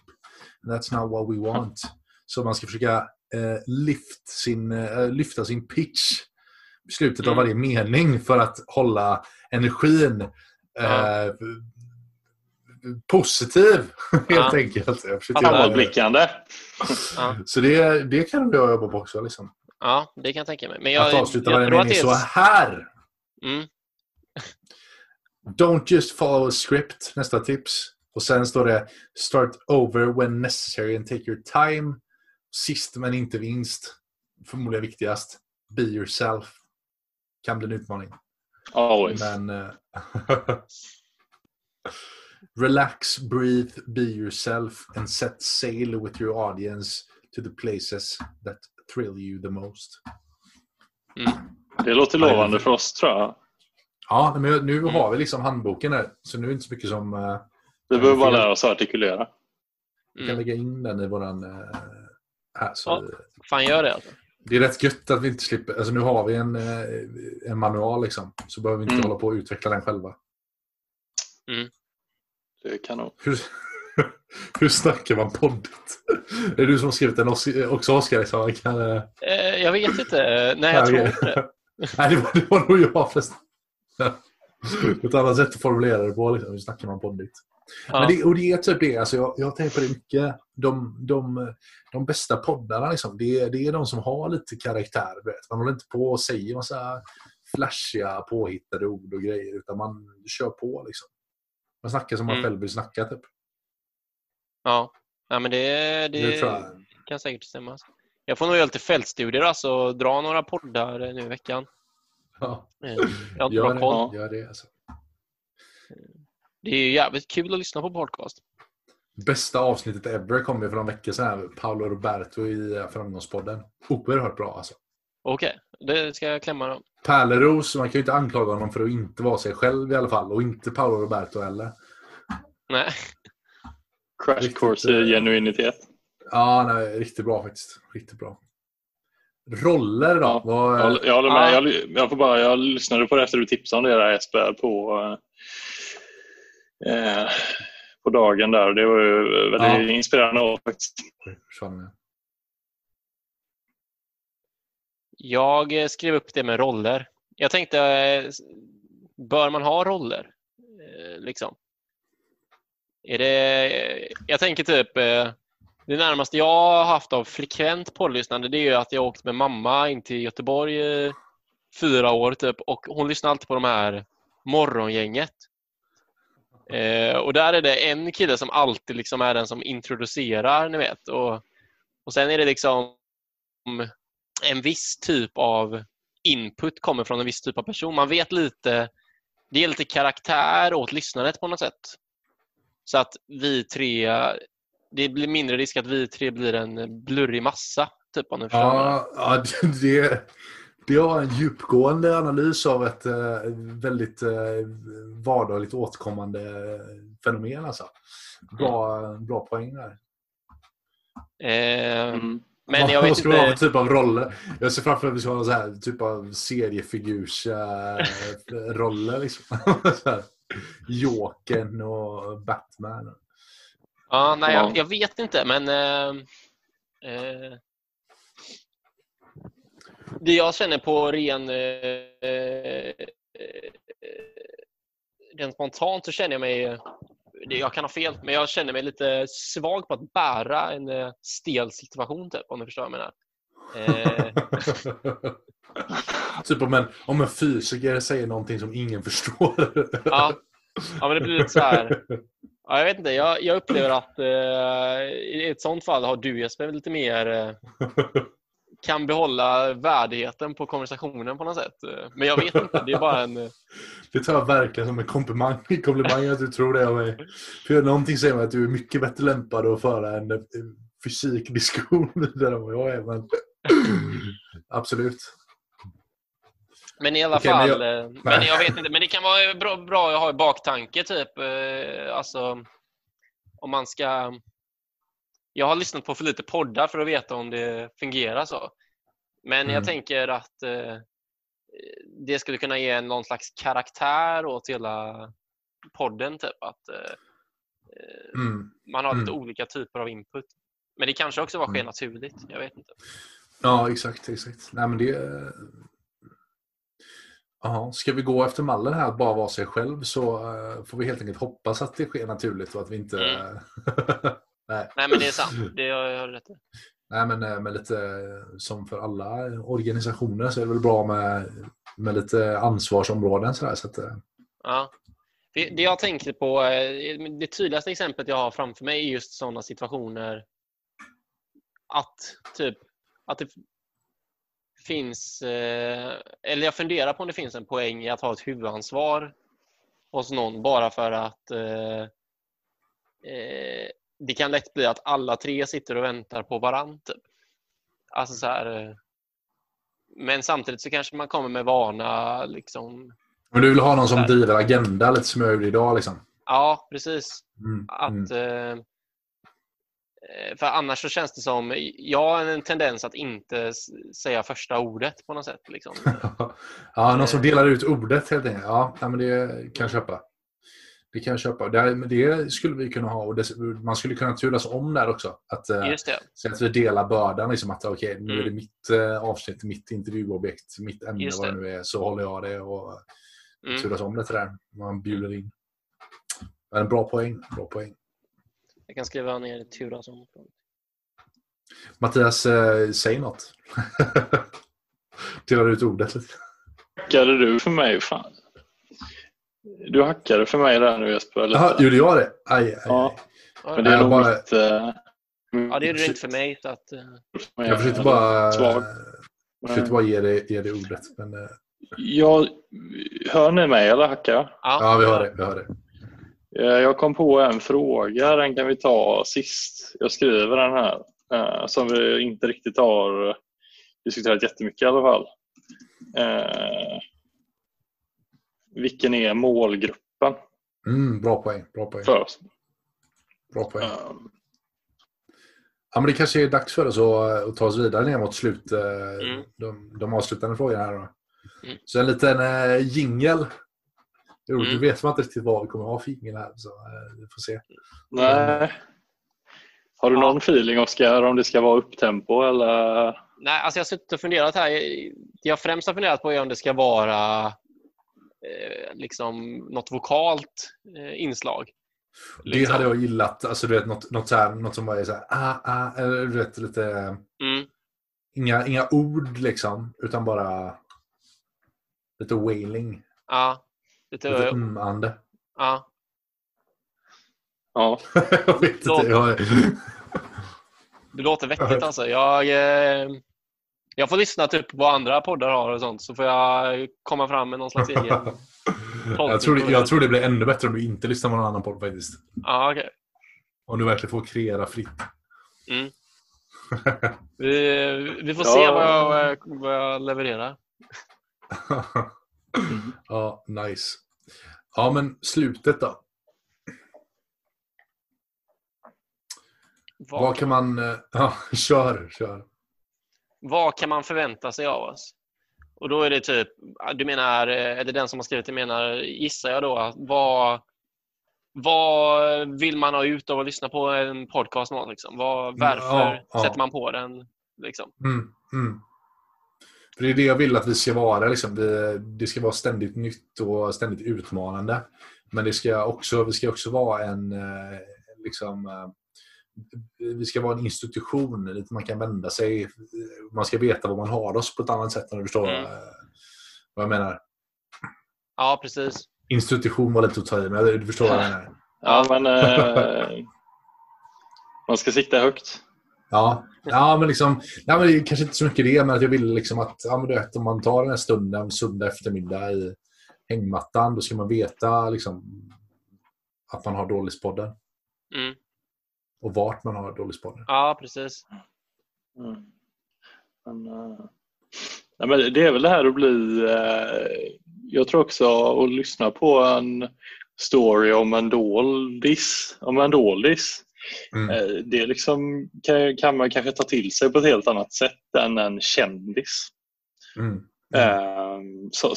That's not what we want. Så man ska försöka eh, lift sin, eh, lyfta sin pitch i slutet av Mm. varje mening för att hålla energin eh, positiv, helt Ja. enkelt. Framåtblickande. Ja. Så det, det kan jag jobba på också. Liksom. ja, det kan jag tänka mig. Men jag, att avsluta varje mening så här. Mm, Don't just follow a script. Nästa tips. Och sen står det Start over when necessary and take your time. Sist men inte minst. Förmodligen viktigast. Be yourself. Kan bli en utmaning. Always. Men... eh, relax, breathe, be yourself and set sail with your audience to the places that thrill you the most. Det låter lovande för oss tror jag. Ja, men nu Mm. har vi liksom handboken här. Så nu är det inte så mycket som... Vi behöver bara lära oss att artikulera. Vi kan mm. lägga in den i våran... eh, här, så Ja. Fan, gör det alltså. Det är rätt gött att vi inte slipper... Alltså nu har vi en, eh, en manual liksom. Så behöver vi inte Mm. hålla på och utveckla den själva. Det är kanon. Hur, hur snackar man poddet? Är det du som har skrivit den också Oskar? Liksom? Jag Kan, eh, jag vet inte. Nej, jag Ja, tror inte det. Nej, det var, det var nog jag förresten. Ett annat sätt att formulera det på. Liksom. Hur snackar man poddigt? Ja. Det, och det är typ det, alltså jag, jag tänkt på det mycket. De, de, de bästa poddarna, liksom, det, är- det är de som har lite karaktär. Vet. Man håller inte på och säger massa flashiga, påhittade ord och grejer, utan man kör på. Liksom. Man snackar som man Mm. själv vill snacka. Typ. Ja. ja, men det, det, Det jag. kan säkert stämma. Jag får nog göra lite fältstudier alltså, och dra några poddar eh, nu i veckan. Ja, Eh, Jag har inte gör, bra koll. det, gör det. Alltså. Det är ju jävligt kul att lyssna på podcast. Bästa avsnittet ever kom ju för någon vecka sedan. Paolo Roberto i eh, Framgångspodden. Oerhört bra alltså. Okej, det ska jag klämma då. Pärleros, man kan ju inte anklaga honom för att inte vara sig själv i alla fall. Och inte Paolo Roberto heller. Nej. Crash Riktigt, course i eh, genuinitet. Ja, nej, riktigt bra faktiskt. Riktigt bra. Roller då? Ja, Vad, Jag, jag håller med. Ja. Jag, jag, får bara, jag lyssnade på det efter du tipsade om det där Jesper på, eh, på dagen där. Det var ju väldigt Ja. inspirerande år faktiskt. Jag eh, skrev upp det med roller. Jag tänkte, eh, bör man ha roller? Eh, Liksom. Är det, jag tänker typ, det närmaste jag har haft av frekvent poddlyssnande det är ju att jag åkt med mamma in till Göteborg fyra år typ och hon lyssnar alltid på de här morgongänget. Eh, och där är det en kille som alltid liksom är den som introducerar, ni vet. Och, och sen är det liksom en viss typ av input kommer från en viss typ av person. Man vet lite, det ger lite karaktär åt lyssnandet på något sätt. Så att vi tre, det blir mindre risk att vi tre blir en blurrig massa. Typ om. Ja, ja det, det var en djupgående analys av ett eh, väldigt eh, vardagligt återkommande fenomen. Alltså. Bra, bra poäng där. Eh, Mm. Men jag vet ska vi ha för inte. typ av roller? Jag ser framför mig att vi ska ha här, typ av seriefigurs eh, roller liksom. Jokern och Batman. Ja, nej, Ja. jag, jag vet inte, men eh, eh, det jag känner på ren eh, eh, rent spontant så känner jag mig jag kan ha fel, men jag känner mig lite svag på att bära en eh, stel situation, typ, om du förstår vad jag menar. Eh, typ om en, om en fysiker säger någonting som ingen förstår. ja, ja, men det blir lite så här. Ja, jag vet inte, jag, jag upplever att eh, i ett sånt fall har du Jesper lite mer eh, kan behålla värdigheten på konversationen på något sätt. Men jag vet inte, det är bara en... Det tar jag verkligen som en komplimang, komplimang att du tror det om mig. För någonting säger mig att du är mycket bättre lämpad att föra en fysikdiskussion vidare än vad jag är. Men... Absolut. Men i alla Okej, fall, men jag- eh, men jag vet inte, men det kan vara bra, bra att ha i baktanke typ, eh, alltså om man ska jag har lyssnat på för lite poddar för att veta om det fungerar så. Men Mm. jag tänker att eh, det skulle kunna ge någon slags karaktär åt hela podden. Typ. Att eh, eh, Mm. Man har lite Mm. olika typer av input. Men det kanske också var sker Mm. naturligt. Jag vet inte. Ja, exakt. exakt. Nej, men det... Ja, ska vi gå efter mallen här att bara vara sig själv så eh, får vi helt enkelt hoppas att det sker naturligt och att vi inte... Nej. Nej, men det är sant. Det har jag rätt i. Nej, men eh, med lite eh, som för alla organisationer så är det väl bra med, med lite ansvarsområden. Så där, så att, eh, Ja. Det, det jag tänkte på, det tydligaste exemplet jag har framför mig är just sådana situationer att typ att det finns, eller jag funderar på om det finns en poäng i att ha ett huvudansvar hos någon bara för att eh, det kan lätt bli att alla tre sitter och väntar på varandra. Typ. Alltså så här, eh, men samtidigt så kanske man kommer med vana liksom, Men du vill ha någon som driver agenda lite som jag gjorde idag liksom? Ja, precis. Mm. Att, Mm. eh, eh, för annars så känns det som, jag har en tendens att inte säga första ordet på något sätt. Liksom. ja, någon som delar ut ordet helt enkelt. Ja, men det kan jag köpa. Det kan jag köpa. Det, men det skulle vi kunna ha. Och det, man skulle kunna turas om där också. Att, eh, Just det. så att vi delar bördan. Liksom att okej, nu är det Mm. mitt eh, avsnitt, mitt intervjuobjekt, mitt ämne, vad det det. nu är. Så håller jag det och Mm. turas om lite där. Man bjuder in. Men en bra poäng. Bra poäng. Jag kan skriva ner turas om. Mattias, eh, säg något. Delar ut ordet lite. Hackade du för mig? Fan. Du hackade för mig där nu Jesper. Jaha, gjorde jag det? Aj, aj, Ja. aj. Men det är jag nog bara- mitt... eh, Ja, det gjorde det inte för mig. Så att, eh, Jag försökte bara, Svag. försökte bara ge, det, ge det ordet. Men, eh, Jag, hör ni mig eller hackar jag? ja, ja, vi har det. Vi har det. Eh, Jag kom på en fråga, den kan vi ta sist. Jag skriver den här, eh, som vi inte riktigt har diskuterat jättemycket i alla fall. Eh, vilken är målgruppen Mm, bra poäng. Bra poäng. för oss? Bra poäng. Eh, Ja, men det kanske är dags för oss att, att ta oss vidare ner mot slut. eh, Mm. De, de avslutande frågorna här. Då. Mm. Så en liten uh, jingel. Jo, Mm. Du vet man inte riktigt vad vi kommer ha för jingel här. Så eh, vi får se. nej. Har du Ja. någon feeling Oskar om det ska vara upptempo eller? Nej, alltså jag har suttit och funderat här. Det jag främst har funderat på är om det ska vara eh, liksom något vokalt eh, inslag. Det Liksom. hade jag gillat. Alltså, du vet, något, något, så här, något som bara är så här, ah, ah, eller du vet, lite... Mm. Inga, inga ord liksom, utan bara lite wailing. Ja, lite, Lite mm-ande. ja. Ja, jag vet inte. Jag, Det låter vettigt alltså. Jag, eh, jag får lyssna typ på vad andra poddar har och sånt så får jag komma fram med någon slags egen jag, tror det, jag tror det blir ännu bättre om du inte lyssnar på någon annan podd faktiskt. Ja, okej. Om du verkligen får kreera fritt. Mm. Vi, vi får Ja. se vad jag, vad jag levererar. ja, nice. Ja, men slutet då. Vad, Vad kan man... eh, Ja, kör, kör. Vad kan man förvänta sig av oss? Och då är det typ, du menar, eh, eller den som har skrivit det menar, gissar jag då, vad, vad vill man ha ut av att lyssna på en podcast? oss, Liksom? Vad, varför Ja, ja. sätter man på den? Liksom? Mm, mm. För det är det jag vill att vi ska vara. Liksom. Det, det ska vara ständigt nytt och ständigt utmanande. Men det ska också, vi ska också vara en... eh, Liksom, eh, vi ska vara en institution dit man kan vända sig. Man ska veta var man har oss på ett annat sätt om du förstår Mm. vad jag menar. Ja, precis. Institution var lite att ta i, men du förstår vad jag menar. ja men eh, man ska sikta högt. Ja, ja men liksom, ja, men kanske inte så mycket det, men att jag ville liksom att ja, men du vet, om man tar den här stunden, söndag eftermiddag i hängmattan, då ska man veta liksom, att man har Dålispodden. Mm. Och vart man har Dålispodden. Ja, precis. Mm. Men, uh, ja, men det är väl det här att bli... Uh, jag tror också att lyssna på en story om en doldis. Om en doldis. Mm. Uh, det liksom kan, kan, man kanske ta till sig på ett helt annat sätt än en kändis. Mm. Mm. Som,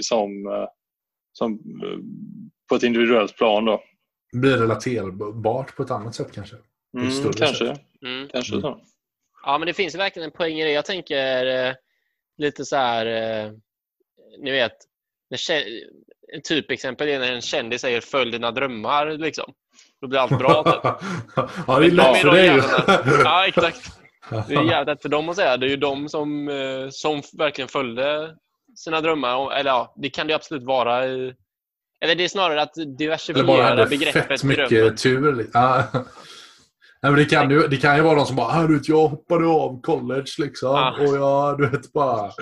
som, som på ett individuellt plan. Då. Blir relaterbart på ett annat sätt kanske. Mm, kanske. Mm. kanske så. Ja, men det finns verkligen en poäng i det. Jag tänker eh, lite så här, eh, ni vet, när, en typexempel är när en kändis säger följ dina drömmar. Liksom. Då blir allt bra. Typ. ja, det är lätt för dig. ja, exakt. Det är jävligt lätt för dem att säga. Det är ju de som, eh, som verkligen följde sina drömmar. Eller ja, det kan det absolut vara. I, eller det är snarare att diversifiera begreppet fett mycket drömmen. tur. Ja. Nej, men det, kan ju, det kan ju vara någon som bara, du vet, jag hoppade av college liksom. Ah. Och jag du vet, bara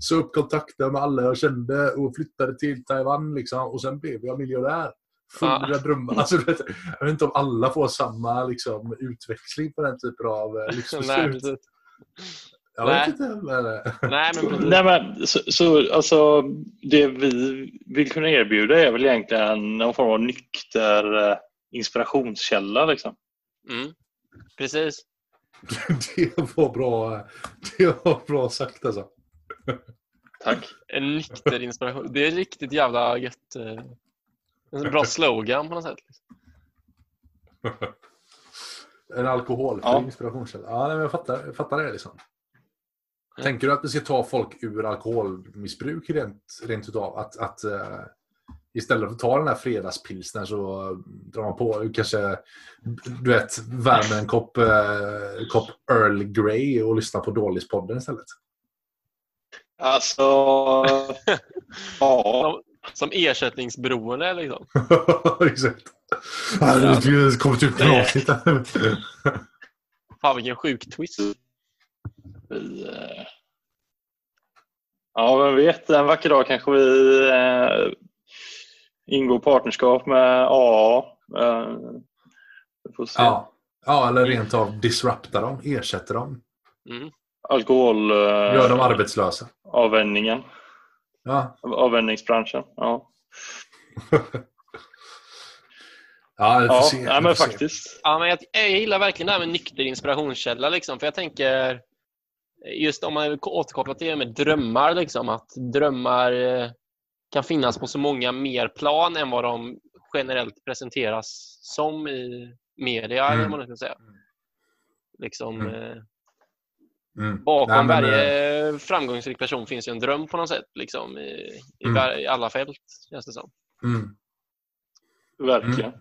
så upp kontakter med alla jag kände och flyttade till Taiwan. Liksom, och sen blev jag miljonär. Full ah. drömmar. Alltså, vet, jag vet inte om alla får samma liksom, utväxling på den typen av eh, livsbeslut. Jag Nej. vet inte. Men... Nej, men, Nej, men så, så, alltså, det vi vill kunna erbjuda är väl egentligen någon form av nykter eh, inspirationskälla. Liksom. Mm. Precis. Det var bra, det var bra sagt alltså. Tack. En nykter inspiration. Det är riktigt jävla gött. eh, En bra slogan på något sätt. En alkoholfri Ja. inspirationskälla. Ja, nej, men jag, fattar, jag fattar det liksom. Tänker du att vi ska ta folk ur alkoholmissbruk rent, rent utav? Att, att eh, istället för att ta den här fredagspilsnen så drar man på kanske, du vet, värmer en kopp, eh, kopp Earl Grey och lyssnar på Dålispodden istället? Alltså, ja. Som ersättningsberoende liksom. Exakt. Det kommit ut en avsnitt här. Fan vilken sjuk twist. Vi, eh, ja, vem vet. En vacker dag kanske vi eh, ingår partnerskap med AA. Eh, vi får se. Ja. ja, eller rent av disrupta dem, ersätta dem. Mm. Alkohol... Eh, Gör dem arbetslösa. Avvänjningen. Ja. Avvänjningsbranschen. Ja, Ja, vi får ja se. nej, men faktiskt. Ja, men jag, jag gillar verkligen det här med nykter inspirationskälla. Liksom, för jag tänker, just om man återkopplar till det med drömmar, liksom, att drömmar eh, kan finnas på så många mer plan än vad de generellt presenteras som i media. Mm. Eller vad man ska säga. Liksom, Mm. eh, Mm. bakom Nej, men, eh, varje framgångsrik person finns ju en dröm på något sätt. Liksom, i, i, Mm. i alla fält, känns det som. Mm. Verkligen.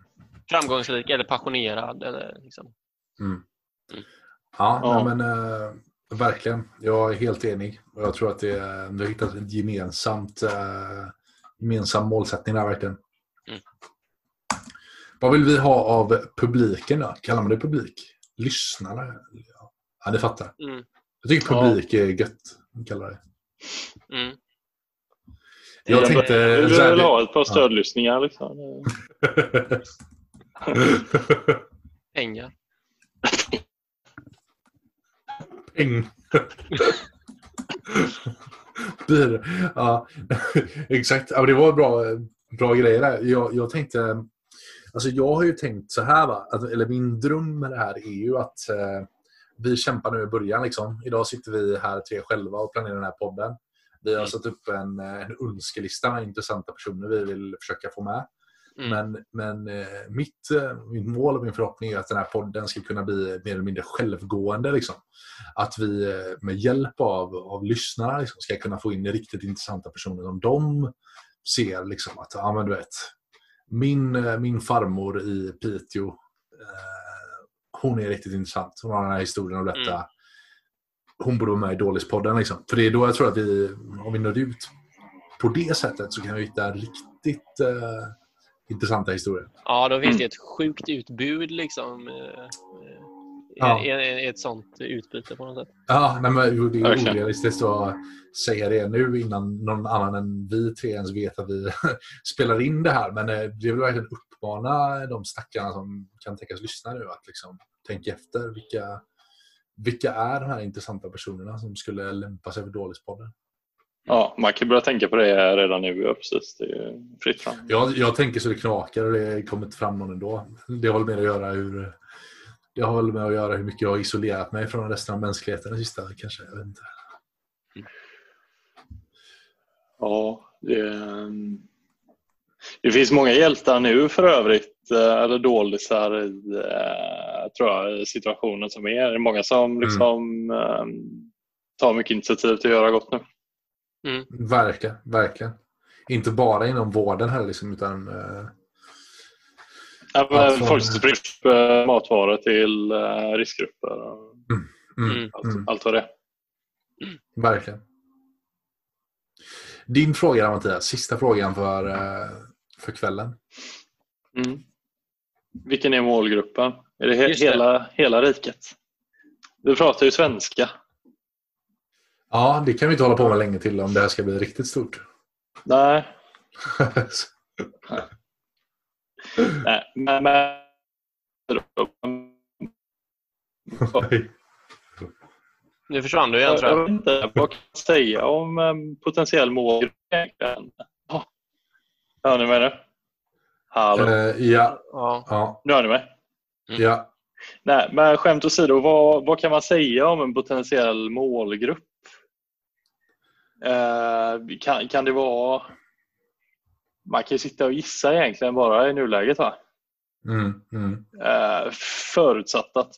Framgångsrik eller passionerad. Eller, liksom. Mm. Mm. Ja, Ja. Nej, men verkligen. Jag är helt enig. Och Jag tror att det är, vi har hittat ett gemensamt, eh, gemensam målsättning där verkligen. Mm. Vad vill vi ha av publiken då? Kallar man det publik? Lyssnare? Ja, ni fattar. Mm. Jag tycker Ja. publik är gött. Kallar det. Mm. Jag tänkte... vill här- väl ha ett par stödlyssningar. Liksom. Pengar. Peng. Blir, ja, exakt. Ja, det var bra, bra grejer där. Jag, jag tänkte... Alltså jag har ju tänkt så här, va? Att, eller min dröm med det här är ju att eh, vi kämpar nu i början. Liksom. Idag sitter vi här tre själva och planerar den här podden. Vi har Mm. satt upp en, en önskelista med intressanta personer vi vill försöka få med. Mm. Men, men eh, mitt, eh, mitt mål och min förhoppning är att den här podden ska kunna bli mer eller mindre självgående. Liksom. Att vi eh, med hjälp av, av lyssnarna liksom, ska kunna få in riktigt intressanta personer som de ser liksom, att ja, men du vet, min, min farmor i Piteå, eh, hon är riktigt intressant. Hon har den här historien att berätta. Mm. Hon borde vara med i Dålispodden. Liksom. För det är då jag tror att vi, om vi når ut på det sättet så kan vi hitta riktigt eh, intressanta historier. Ja, då Mm. finns det ett sjukt utbud liksom, eh, Ja. i, i, i ett sånt utbyte på något sätt. Ja, nej, men det är orealistiskt att säga det nu innan någon annan än vi tre ens vet att vi spelar in det här. Men eh, det vill verkligen uppmana de stackarna som kan tänkas lyssna nu att liksom tänka efter. Vilka, vilka är de här intressanta personerna som skulle lämpa sig för Dålispodden? Ja, man kan börja tänka på det redan nu. Ja, precis. Det är fritt fram. Jag, jag tänker så det knakar och det kommer inte fram någon ändå. Det har med att göra hur det har väl med att göra hur mycket jag har isolerat mig från resten av mänskligheten det sista kanske. Jag vet inte. Ja, det, det finns många hjältar nu för övrigt, eh, eller dålisar i eh, tror jag, situationen som är. Det är många som liksom eh, tar mycket initiativ till att göra gott nu. Verkligen, verkligen. Inte bara inom vården här liksom, utan eh, Ja, men folk som sprider upp, eh, matvaror till eh, riskgrupper och mm, Mm. allt, mm, allt vad det är. verkligen. Din fråga Mattias, sista frågan för, eh, för kvällen. Mm. Vilken är målgruppen? Är det, he- det. hela, hela riket? Du pratar ju svenska. Ja, det kan vi inte hålla på med länge till om det här ska bli riktigt stort. Nej, nej men, men Nu försvann du igen tror jag jag. vet inte vad kan jag säga om um, potentiell målgrupp egentligen? Hör ni mig nu? Hallå? Eh, ja, Ja. ja, Nu hör ni mig? ja. Nej, men skämt åsido, vad, vad kan man säga om en potentiell målgrupp? Eh, kan, kan det vara... Man kan ju sitta och gissa egentligen bara i nuläget. Va? Mm, mm, Eh, förutsatt att...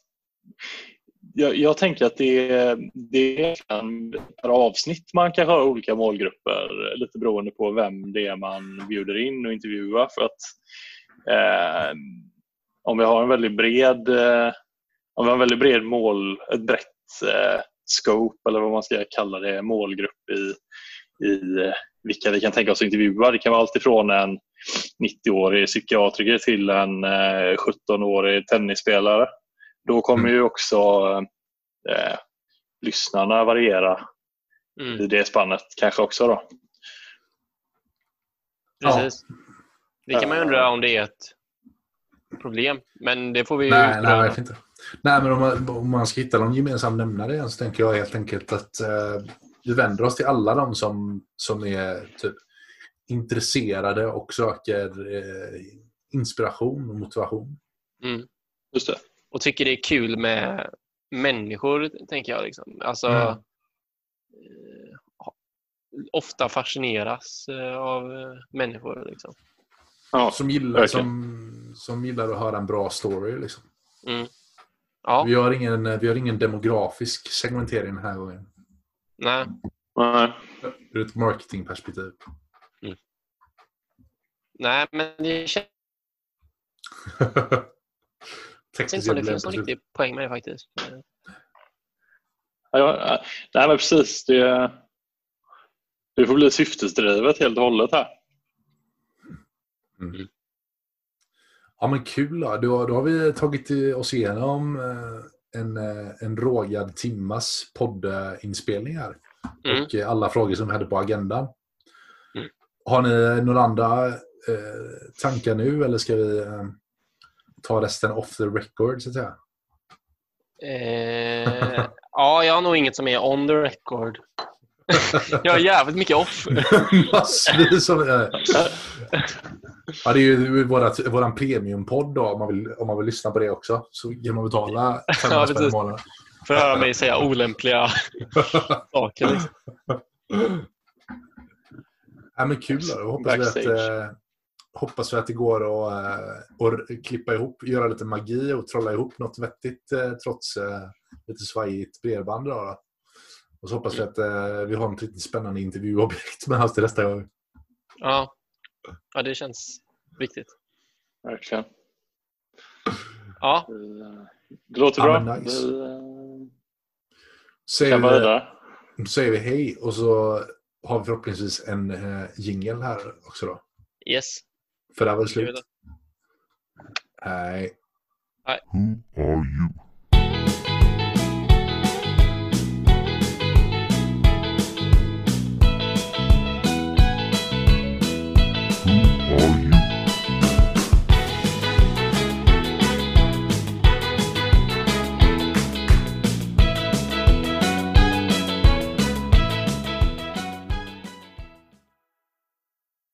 Jag, jag tänker att det, det är per avsnitt man kanske har olika målgrupper lite beroende på vem det är man bjuder in och intervjuar. För att eh, om vi har en väldigt bred eh, om vi har en väldigt bred mål, ett brett eh, scope eller vad man ska kalla det, målgrupp i, i eh, vilka vi kan tänka oss att intervjua. Det kan vara allt ifrån en 90-årig psykiatriker till en eh, 17-årig tennisspelare. Då kommer Mm. ju också eh, lyssnarna variera Mm. i det spannet kanske också. Då. Precis. Det kan man ju undra om det är ett problem. Men det får vi ju Nej, nej, inte. Nej, men om man, om man ska hitta någon gemensam nämnare igen så tänker jag helt enkelt att eh, vi vänder oss till alla de som, som är typ intresserade och söker eh, inspiration och motivation. Mm. Just det. Och tycker det är kul med människor, tänker jag. Liksom. Alltså, Mm. eh, ofta fascineras eh, av eh, människor. Liksom. Ja, Som gillar, verkligen. som, som gillar att höra en bra story. Liksom. Mm. Ja, Vi, har ingen, vi har ingen demografisk segmentering den här gången. nej. Nej. Ur ett marketingperspektiv. nej, men det känns Texas inte som det finns någon riktig poäng med det faktiskt. Eh, Ja, ja, nej, men precis. Det, det får bli syftesdrivet helt och hållet här. Ja men kul då. Då, då har vi tagit oss igenom eh, en, eh, en rågad timmas poddinspelning här. Mm. Och eh, alla frågor som vi hade på agendan. Mm. Har ni några andra eh, tankar nu eller ska vi eh, ta resten off the record så att säga? Eh, ja, jag har nog inget som är on the record. jag har jävligt mycket off. Massvis av... Ja, det är ju vårat, våran premiumpodd då om man, vill, om man vill lyssna på det också. Så kan man betala 500 spänn i månaden. För att höra mig säga olämpliga saker. Liksom. Ja, men kul då. Hoppas vi, att, Backstage. eh, hoppas vi att det går att, eh, att klippa ihop, göra lite magi och trolla ihop något vettigt eh, trots eh, lite svajigt bredband. Då, då. Och så hoppas vi att eh, vi har ett riktigt spännande intervjuobjekt med oss till nästa gång. Ja. ja, det känns viktigt. Verkligen. Ja, Det låter Ja, bra. nice. Vi eh, Säger kan vidare. då säger vi hej och så har vi förhoppningsvis en eh, jingle här också då. yes. För det här var vi slut. då? Hej. Who are you?